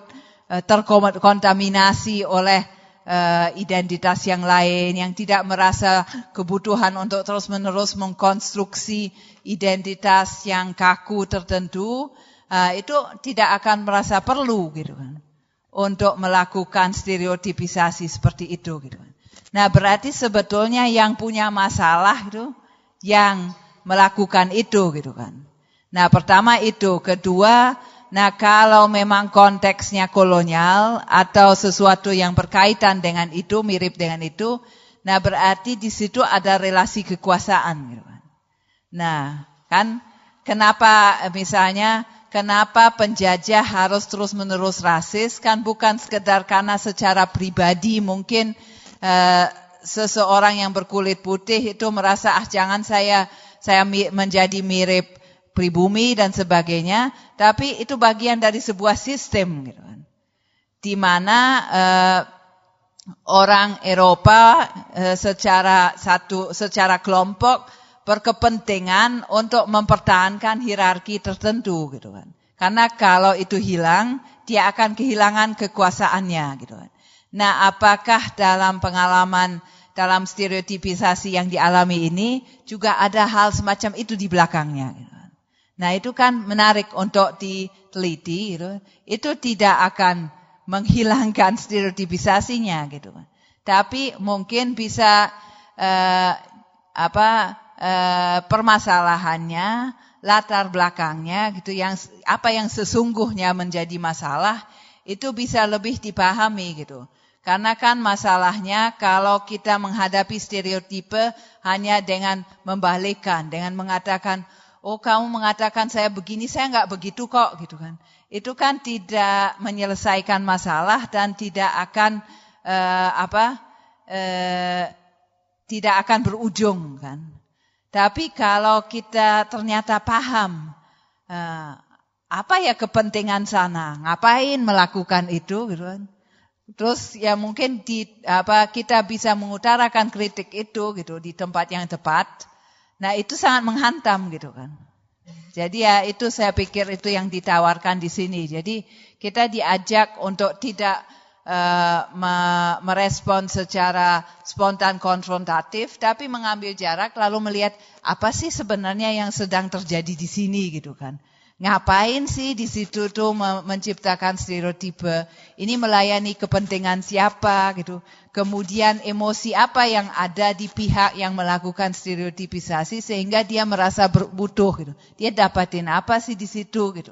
Speaker 1: uh, terkontaminasi oleh uh, identitas yang lain, yang tidak merasa kebutuhan untuk terus-menerus mengkonstruksi identitas yang kaku tertentu, uh, itu tidak akan merasa perlu gitu kan untuk melakukan stereotipisasi seperti itu gitu. Nah, berarti sebetulnya yang punya masalah itu yang melakukan itu gitu kan. Nah, pertama itu, kedua, nah kalau memang konteksnya kolonial atau sesuatu yang berkaitan dengan itu, mirip dengan itu, nah berarti di situ ada relasi kekuasaan gitu kan. Nah, kan kenapa misalnya kenapa penjajah harus terus-menerus rasis kan bukan sekedar karena secara pribadi mungkin uh, seseorang yang berkulit putih itu merasa ah jangan saya saya menjadi mirip pribumi dan sebagainya, tapi itu bagian dari sebuah sistem gitu kan. Di mana uh, orang Eropa uh, secara satu secara kelompok berkepentingan untuk mempertahankan hierarki tertentu gitu kan. Karena kalau itu hilang, dia akan kehilangan kekuasaannya gitu kan. Nah, apakah dalam pengalaman dalam stereotipisasi yang dialami ini juga ada hal semacam itu di belakangnya? Gitu kan. Nah, itu kan menarik untuk diteliti gitu. Itu tidak akan menghilangkan stereotipisasinya gitu kan. Tapi mungkin bisa eh, apa eh, permasalahannya, latar belakangnya gitu yang apa yang sesungguhnya menjadi masalah itu bisa lebih dipahami gitu. Karena kan masalahnya kalau kita menghadapi stereotipe hanya dengan membalikkan, dengan mengatakan, oh kamu mengatakan saya begini, saya nggak begitu kok, gitu kan. Itu kan tidak menyelesaikan masalah dan tidak akan uh, apa, uh, tidak akan berujung kan. Tapi kalau kita ternyata paham uh, apa ya kepentingan sana, ngapain melakukan itu, gitu kan? Terus ya mungkin di apa kita bisa mengutarakan kritik itu gitu di tempat yang tepat. Nah itu sangat menghantam gitu kan. Jadi ya itu saya pikir itu yang ditawarkan di sini. Jadi kita diajak untuk tidak uh, merespon secara spontan konfrontatif, tapi mengambil jarak lalu melihat apa sih sebenarnya yang sedang terjadi di sini gitu kan. Ngapain sih di situ tuh menciptakan stereotipe? Ini melayani kepentingan siapa gitu. Kemudian emosi apa yang ada di pihak yang melakukan stereotipisasi sehingga dia merasa butuh gitu. Dia dapatin apa sih di situ gitu.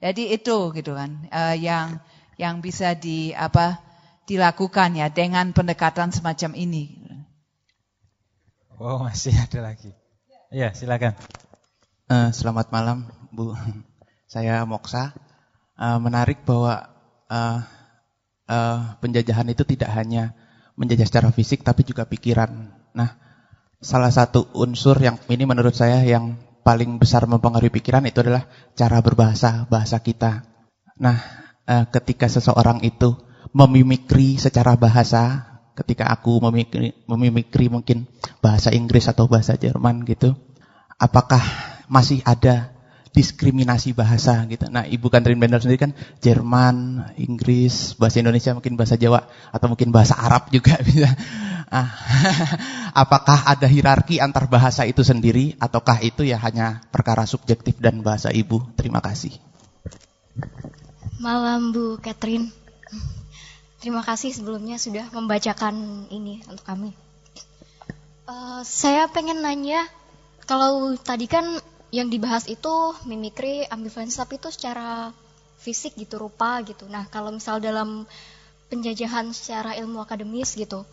Speaker 1: Jadi itu gitu kan uh, yang yang bisa di apa dilakukan ya dengan pendekatan semacam ini.
Speaker 2: Oh masih ada lagi. Ya silakan.
Speaker 8: Uh, selamat malam Bu. Saya Moksa. Uh, menarik bahwa uh, uh, penjajahan itu tidak hanya menjajah secara fisik tapi juga pikiran. Nah, salah satu unsur yang ini menurut saya yang paling besar mempengaruhi pikiran itu adalah cara berbahasa, bahasa kita. Nah, uh, ketika seseorang itu memimikri secara bahasa, ketika aku memimikri, memimikri mungkin bahasa Inggris atau bahasa Jerman gitu, apakah masih ada diskriminasi bahasa gitu. Nah, Ibu Kantrin Bender sendiri kan Jerman, Inggris, bahasa Indonesia, mungkin bahasa Jawa atau mungkin bahasa Arab juga bisa. Ah, apakah ada hierarki antar bahasa itu sendiri ataukah itu ya hanya perkara subjektif dan bahasa Ibu? Terima kasih.
Speaker 9: Malam Bu Catherine. Terima kasih sebelumnya sudah membacakan ini untuk kami. Uh, saya pengen nanya, kalau tadi kan yang dibahas itu mimikri, ambivalensi tapi itu secara fisik gitu, rupa gitu. Nah, kalau misal dalam penjajahan secara ilmu akademis gitu,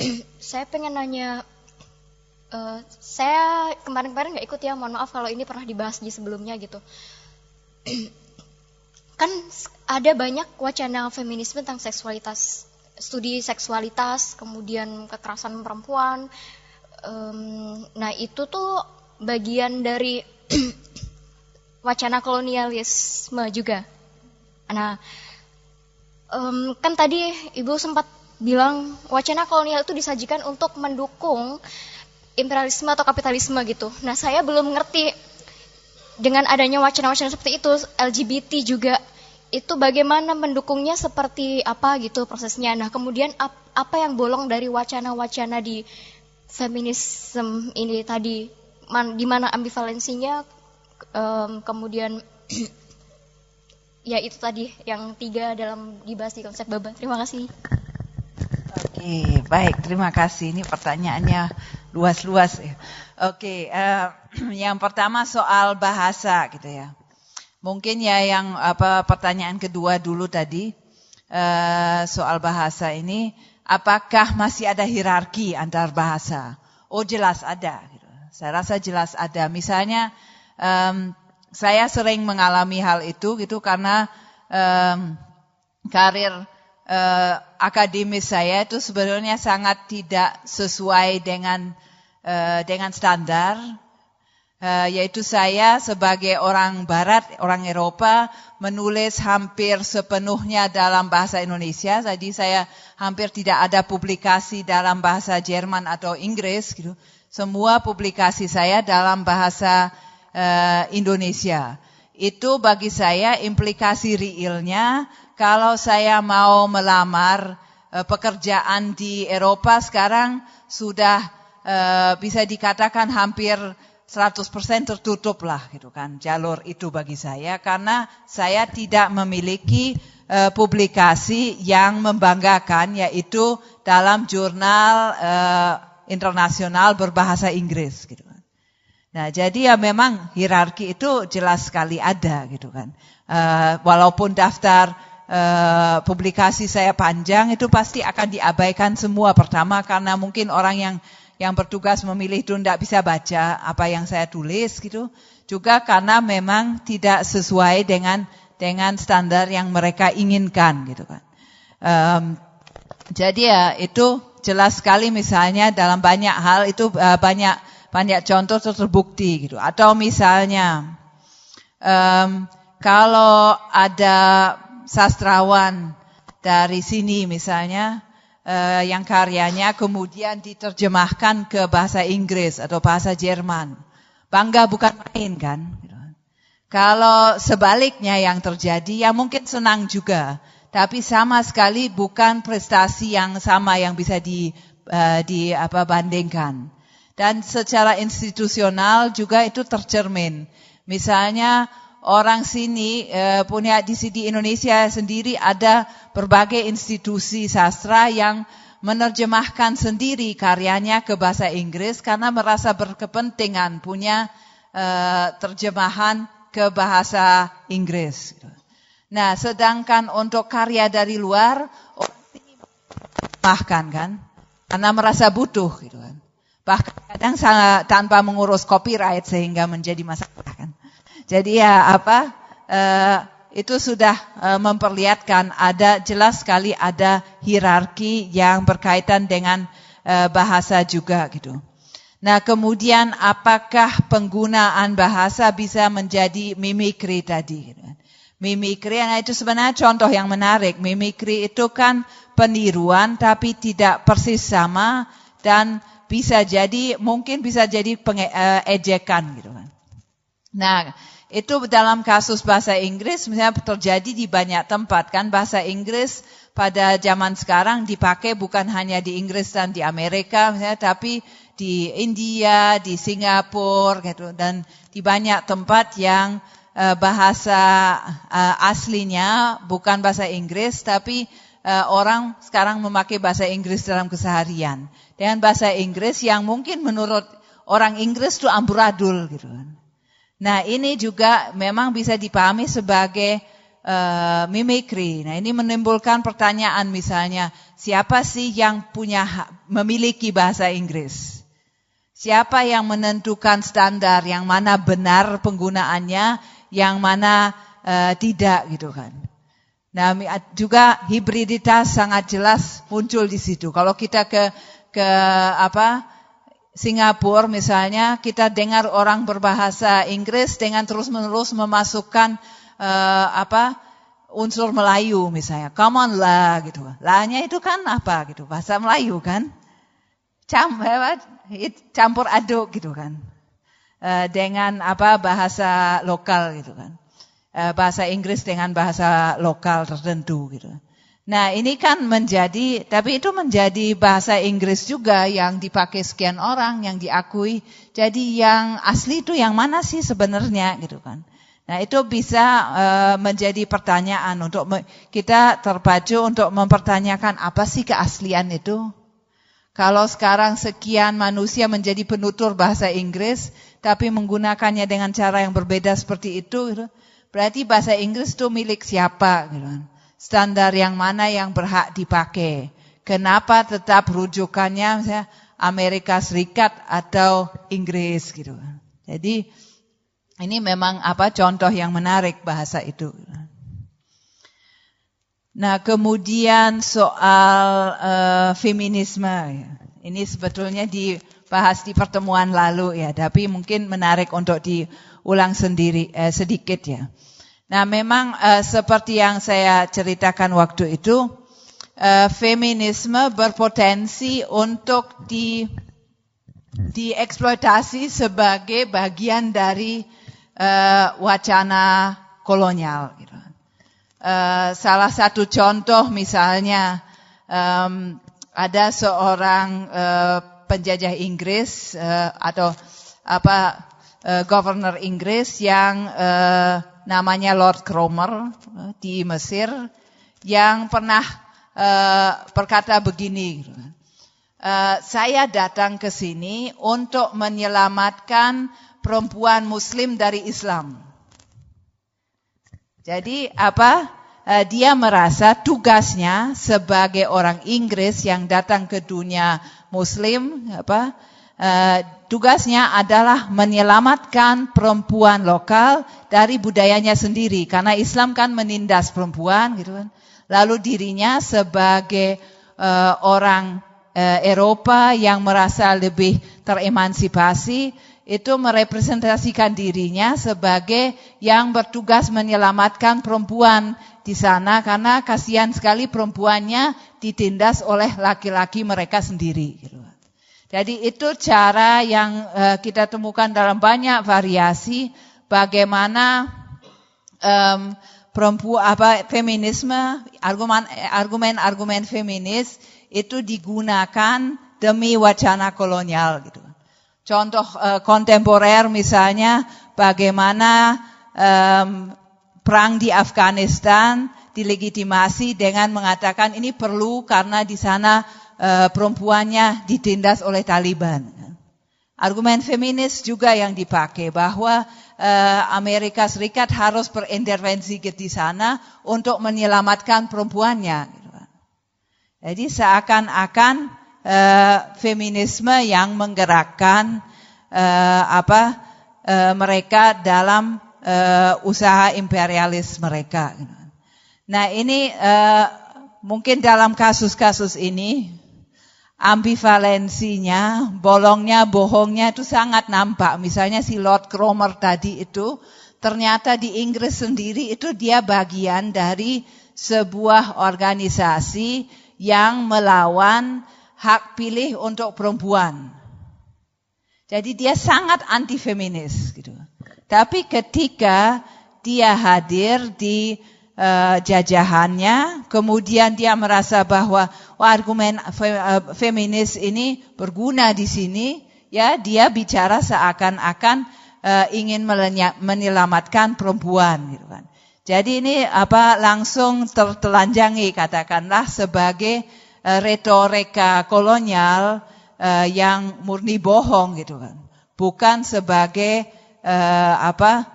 Speaker 9: saya pengen nanya, uh, saya kemarin-kemarin nggak ikut ya, mohon maaf kalau ini pernah dibahas di sebelumnya gitu. kan ada banyak wacana feminisme tentang seksualitas, studi seksualitas, kemudian kekerasan perempuan. Um, nah itu tuh bagian dari wacana kolonialisme juga. Nah, um, kan tadi Ibu sempat bilang wacana kolonial itu disajikan untuk mendukung imperialisme atau kapitalisme gitu. Nah, saya belum ngerti dengan adanya wacana-wacana seperti itu, LGBT juga itu bagaimana mendukungnya seperti apa gitu prosesnya. Nah, kemudian apa yang bolong dari wacana-wacana di feminisme ini tadi man, di mana ambivalensinya um, kemudian ya itu tadi yang tiga dalam dibahas di konsep baba. Terima kasih.
Speaker 1: Oke, baik. Terima kasih. Ini pertanyaannya luas-luas ya. Oke, uh, yang pertama soal bahasa gitu ya. Mungkin ya yang apa pertanyaan kedua dulu tadi uh, soal bahasa ini, apakah masih ada hierarki antar bahasa? Oh jelas ada. Saya rasa jelas ada. Misalnya um, saya sering mengalami hal itu gitu karena um, karir uh, akademis saya itu sebenarnya sangat tidak sesuai dengan uh, dengan standar yaitu saya sebagai orang barat, orang Eropa menulis hampir sepenuhnya dalam bahasa Indonesia. Jadi saya hampir tidak ada publikasi dalam bahasa Jerman atau Inggris gitu. Semua publikasi saya dalam bahasa uh, Indonesia. Itu bagi saya implikasi realnya kalau saya mau melamar uh, pekerjaan di Eropa sekarang sudah uh, bisa dikatakan hampir 100% tertutup lah gitu kan jalur itu bagi saya karena saya tidak memiliki uh, publikasi yang membanggakan yaitu dalam jurnal uh, internasional berbahasa Inggris gitu kan. Nah, jadi ya memang hierarki itu jelas sekali ada gitu kan. Uh, walaupun daftar uh, publikasi saya panjang itu pasti akan diabaikan semua pertama karena mungkin orang yang yang bertugas memilih itu tidak bisa baca apa yang saya tulis gitu. Juga karena memang tidak sesuai dengan dengan standar yang mereka inginkan gitu kan. Um, jadi ya itu jelas sekali misalnya dalam banyak hal itu uh, banyak banyak contoh terbukti gitu. Atau misalnya um, kalau ada sastrawan dari sini misalnya uh, yang karyanya kemudian diterjemahkan ke bahasa Inggris atau bahasa Jerman, bangga bukan main kan? Kalau sebaliknya yang terjadi, ya mungkin senang juga, tapi sama sekali bukan prestasi yang sama yang bisa di, uh, di apa bandingkan. Dan secara institusional juga itu tercermin. Misalnya orang sini eh, punya di sini Indonesia sendiri ada berbagai institusi sastra yang menerjemahkan sendiri karyanya ke bahasa Inggris karena merasa berkepentingan punya eh, terjemahan ke bahasa Inggris. Nah, sedangkan untuk karya dari luar bahkan kan karena merasa butuh gitu kan bahkan kadang tanpa mengurus copyright sehingga menjadi masalah kan. Jadi ya apa uh, itu sudah uh, memperlihatkan ada jelas sekali ada hierarki yang berkaitan dengan uh, bahasa juga gitu. Nah kemudian apakah penggunaan bahasa bisa menjadi mimikri tadi? Gitu. Mimikri, nah itu sebenarnya contoh yang menarik. Mimikri itu kan peniruan tapi tidak persis sama dan bisa jadi mungkin bisa jadi pengejekan gitu kan. Nah, itu dalam kasus bahasa Inggris misalnya terjadi di banyak tempat kan? Bahasa Inggris pada zaman sekarang dipakai bukan hanya di Inggris dan di Amerika misalnya tapi di India, di Singapura gitu. Dan di banyak tempat yang uh, bahasa uh, aslinya bukan bahasa Inggris tapi uh, orang sekarang memakai bahasa Inggris dalam keseharian. Dengan bahasa Inggris yang mungkin menurut orang Inggris itu amburadul gitu kan. Nah ini juga memang bisa dipahami sebagai uh, mimikri. Nah ini menimbulkan pertanyaan misalnya siapa sih yang punya memiliki bahasa Inggris? Siapa yang menentukan standar yang mana benar penggunaannya, yang mana uh, tidak gitu kan? Nah juga hibriditas sangat jelas muncul di situ. Kalau kita ke ke apa Singapura misalnya kita dengar orang berbahasa Inggris dengan terus-menerus memasukkan uh, apa unsur Melayu misalnya. Come on lah gitu. Lahnya itu kan apa gitu? Bahasa Melayu kan? Cam, campur aduk gitu kan. Uh, dengan apa bahasa lokal gitu kan. Uh, bahasa Inggris dengan bahasa lokal tertentu gitu. Nah ini kan menjadi, tapi itu menjadi bahasa Inggris juga yang dipakai sekian orang, yang diakui. Jadi yang asli itu yang mana sih sebenarnya gitu kan. Nah itu bisa uh, menjadi pertanyaan untuk kita terpacu untuk mempertanyakan apa sih keaslian itu. Kalau sekarang sekian manusia menjadi penutur bahasa Inggris, tapi menggunakannya dengan cara yang berbeda seperti itu, gitu, berarti bahasa Inggris itu milik siapa? Gitu kan standar yang mana yang berhak dipakai. Kenapa tetap rujukannya Amerika Serikat atau Inggris gitu. Jadi Ini memang apa contoh yang menarik bahasa itu. Nah, kemudian soal uh, feminisme, ini sebetulnya dibahas di pertemuan lalu ya, tapi mungkin menarik untuk diulang sendiri eh, sedikit ya. Nah, memang uh, seperti yang saya ceritakan waktu itu, uh, feminisme berpotensi untuk di dieksploitasi sebagai bagian dari uh, wacana kolonial. Gitu. Uh, salah satu contoh misalnya um, ada seorang uh, penjajah Inggris uh, atau apa uh, governor Inggris yang uh, namanya Lord Cromer uh, di Mesir yang pernah uh, berkata begini. Uh, saya datang ke sini untuk menyelamatkan perempuan muslim dari Islam. Jadi apa? Dia merasa tugasnya sebagai orang Inggris yang datang ke dunia muslim apa? Uh, tugasnya adalah menyelamatkan perempuan lokal dari budayanya sendiri karena Islam kan menindas perempuan gitu kan. Lalu dirinya sebagai uh, orang uh, Eropa yang merasa lebih teremansipasi itu merepresentasikan dirinya sebagai yang bertugas menyelamatkan perempuan di sana karena kasihan sekali perempuannya ditindas oleh laki-laki mereka sendiri. Gitu. Jadi itu cara yang uh, kita temukan dalam banyak variasi bagaimana um, perempuan apa feminisme argumen-argumen feminis itu digunakan demi wacana kolonial gitu. Contoh uh, kontemporer misalnya bagaimana um, perang di Afghanistan dilegitimasi dengan mengatakan ini perlu karena di sana uh, perempuannya ditindas oleh Taliban. Argumen feminis juga yang dipakai bahwa uh, Amerika Serikat harus berintervensi di sana untuk menyelamatkan perempuannya. Jadi seakan-akan uh, feminisme yang menggerakkan uh, apa uh, mereka dalam uh, usaha imperialis mereka. Nah ini uh, mungkin dalam kasus-kasus ini ambivalensinya, bolongnya, bohongnya itu sangat nampak. Misalnya si Lord Cromer tadi itu ternyata di Inggris sendiri itu dia bagian dari sebuah organisasi yang melawan hak pilih untuk perempuan. Jadi dia sangat anti feminis gitu. Tapi ketika dia hadir di uh, jajahannya, kemudian dia merasa bahwa oh, argumen fe, uh, feminis ini berguna di sini, ya dia bicara seakan-akan uh, ingin menyelamatkan perempuan gitu kan. Jadi ini apa langsung tertelanjangi katakanlah sebagai retorika kolonial yang murni bohong gitu kan. Bukan sebagai apa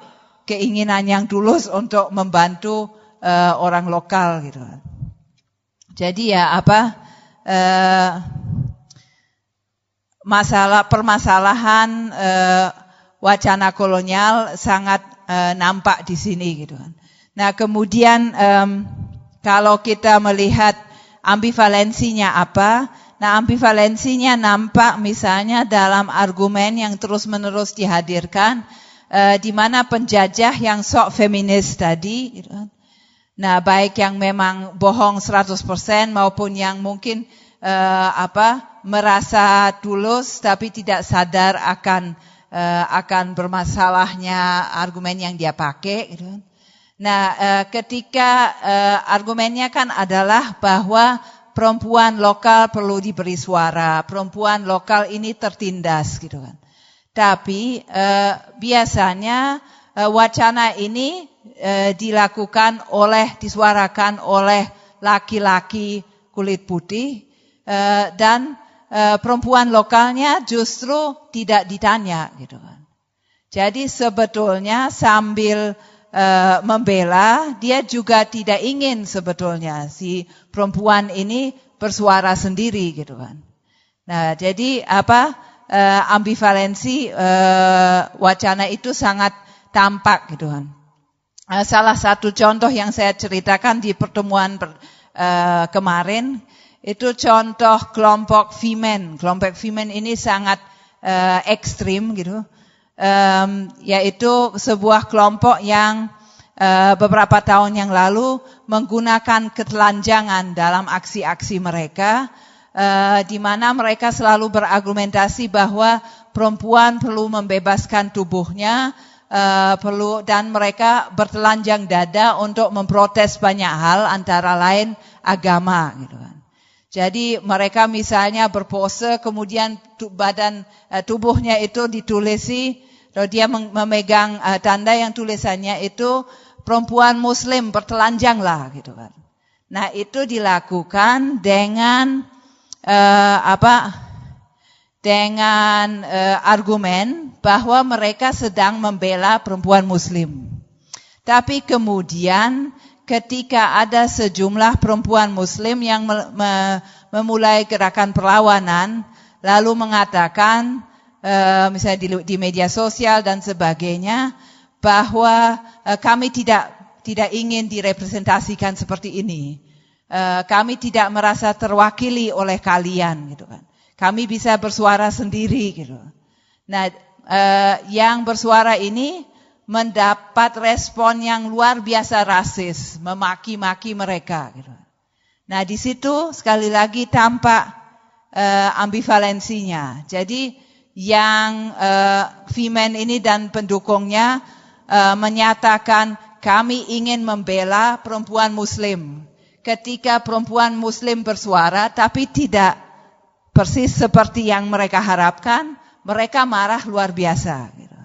Speaker 1: keinginan yang tulus untuk membantu uh, orang lokal gitu kan. Jadi ya apa uh, masalah permasalahan uh, wacana kolonial sangat uh, nampak di sini gitu kan. Nah kemudian um, kalau kita melihat ambivalensinya apa? Nah, ambivalensinya nampak misalnya dalam argumen yang terus-menerus dihadirkan, eh, di mana penjajah yang sok feminis tadi, gitu kan. Nah baik yang memang bohong 100% maupun yang mungkin eh, apa merasa tulus tapi tidak sadar akan eh, akan bermasalahnya argumen yang dia pakai, gitu kan. Nah, eh, ketika eh, argumennya kan adalah bahwa perempuan lokal perlu diberi suara, perempuan lokal ini tertindas gitu kan. Tapi eh, biasanya wacana ini dilakukan oleh disuarakan oleh laki-laki kulit putih dan perempuan lokalnya justru tidak ditanya gitu kan. Jadi sebetulnya sambil membela, dia juga tidak ingin sebetulnya si perempuan ini bersuara sendiri gitu kan. Nah, jadi apa ambivalensi wacana itu sangat tampak gitu kan. Uh, salah satu contoh yang saya ceritakan di pertemuan per, uh, kemarin itu contoh kelompok Fimen. Kelompok Fimen ini sangat uh, ekstrim gitu, um, yaitu sebuah kelompok yang uh, beberapa tahun yang lalu menggunakan ketelanjangan dalam aksi-aksi mereka, uh, di mana mereka selalu berargumentasi bahwa perempuan perlu membebaskan tubuhnya uh, perlu dan mereka bertelanjang dada untuk memprotes banyak hal antara lain agama gitu kan. Jadi mereka misalnya berpose kemudian badan uh, tubuhnya itu ditulisi atau dia memegang uh, tanda yang tulisannya itu perempuan muslim bertelanjang lah gitu kan. Nah, itu dilakukan dengan uh, apa dengan uh, argumen bahwa mereka sedang membela perempuan muslim. Tapi kemudian ketika ada sejumlah perempuan muslim yang me me memulai gerakan perlawanan lalu mengatakan uh, misalnya di, di media sosial dan sebagainya bahwa uh, kami tidak tidak ingin direpresentasikan seperti ini. Uh, kami tidak merasa terwakili oleh kalian gitu kan. Kami bisa bersuara sendiri gitu. Nah, uh, yang bersuara ini mendapat respon yang luar biasa rasis, memaki-maki mereka gitu. Nah, di situ sekali lagi tampak uh, ambivalensinya. Jadi yang uh, Vimen ini dan pendukungnya uh, menyatakan kami ingin membela perempuan muslim. Ketika perempuan muslim bersuara tapi tidak persis seperti yang mereka harapkan, mereka marah luar biasa. Gitu.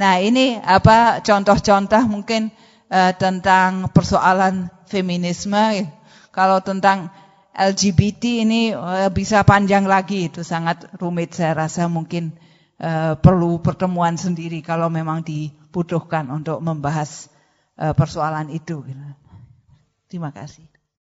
Speaker 1: Nah ini apa contoh-contoh mungkin uh, tentang persoalan feminisme. Kalau tentang LGBT ini uh, bisa panjang lagi, itu sangat rumit saya rasa mungkin uh, perlu pertemuan sendiri kalau memang dibutuhkan untuk membahas uh, persoalan itu. Gitu. Terima kasih.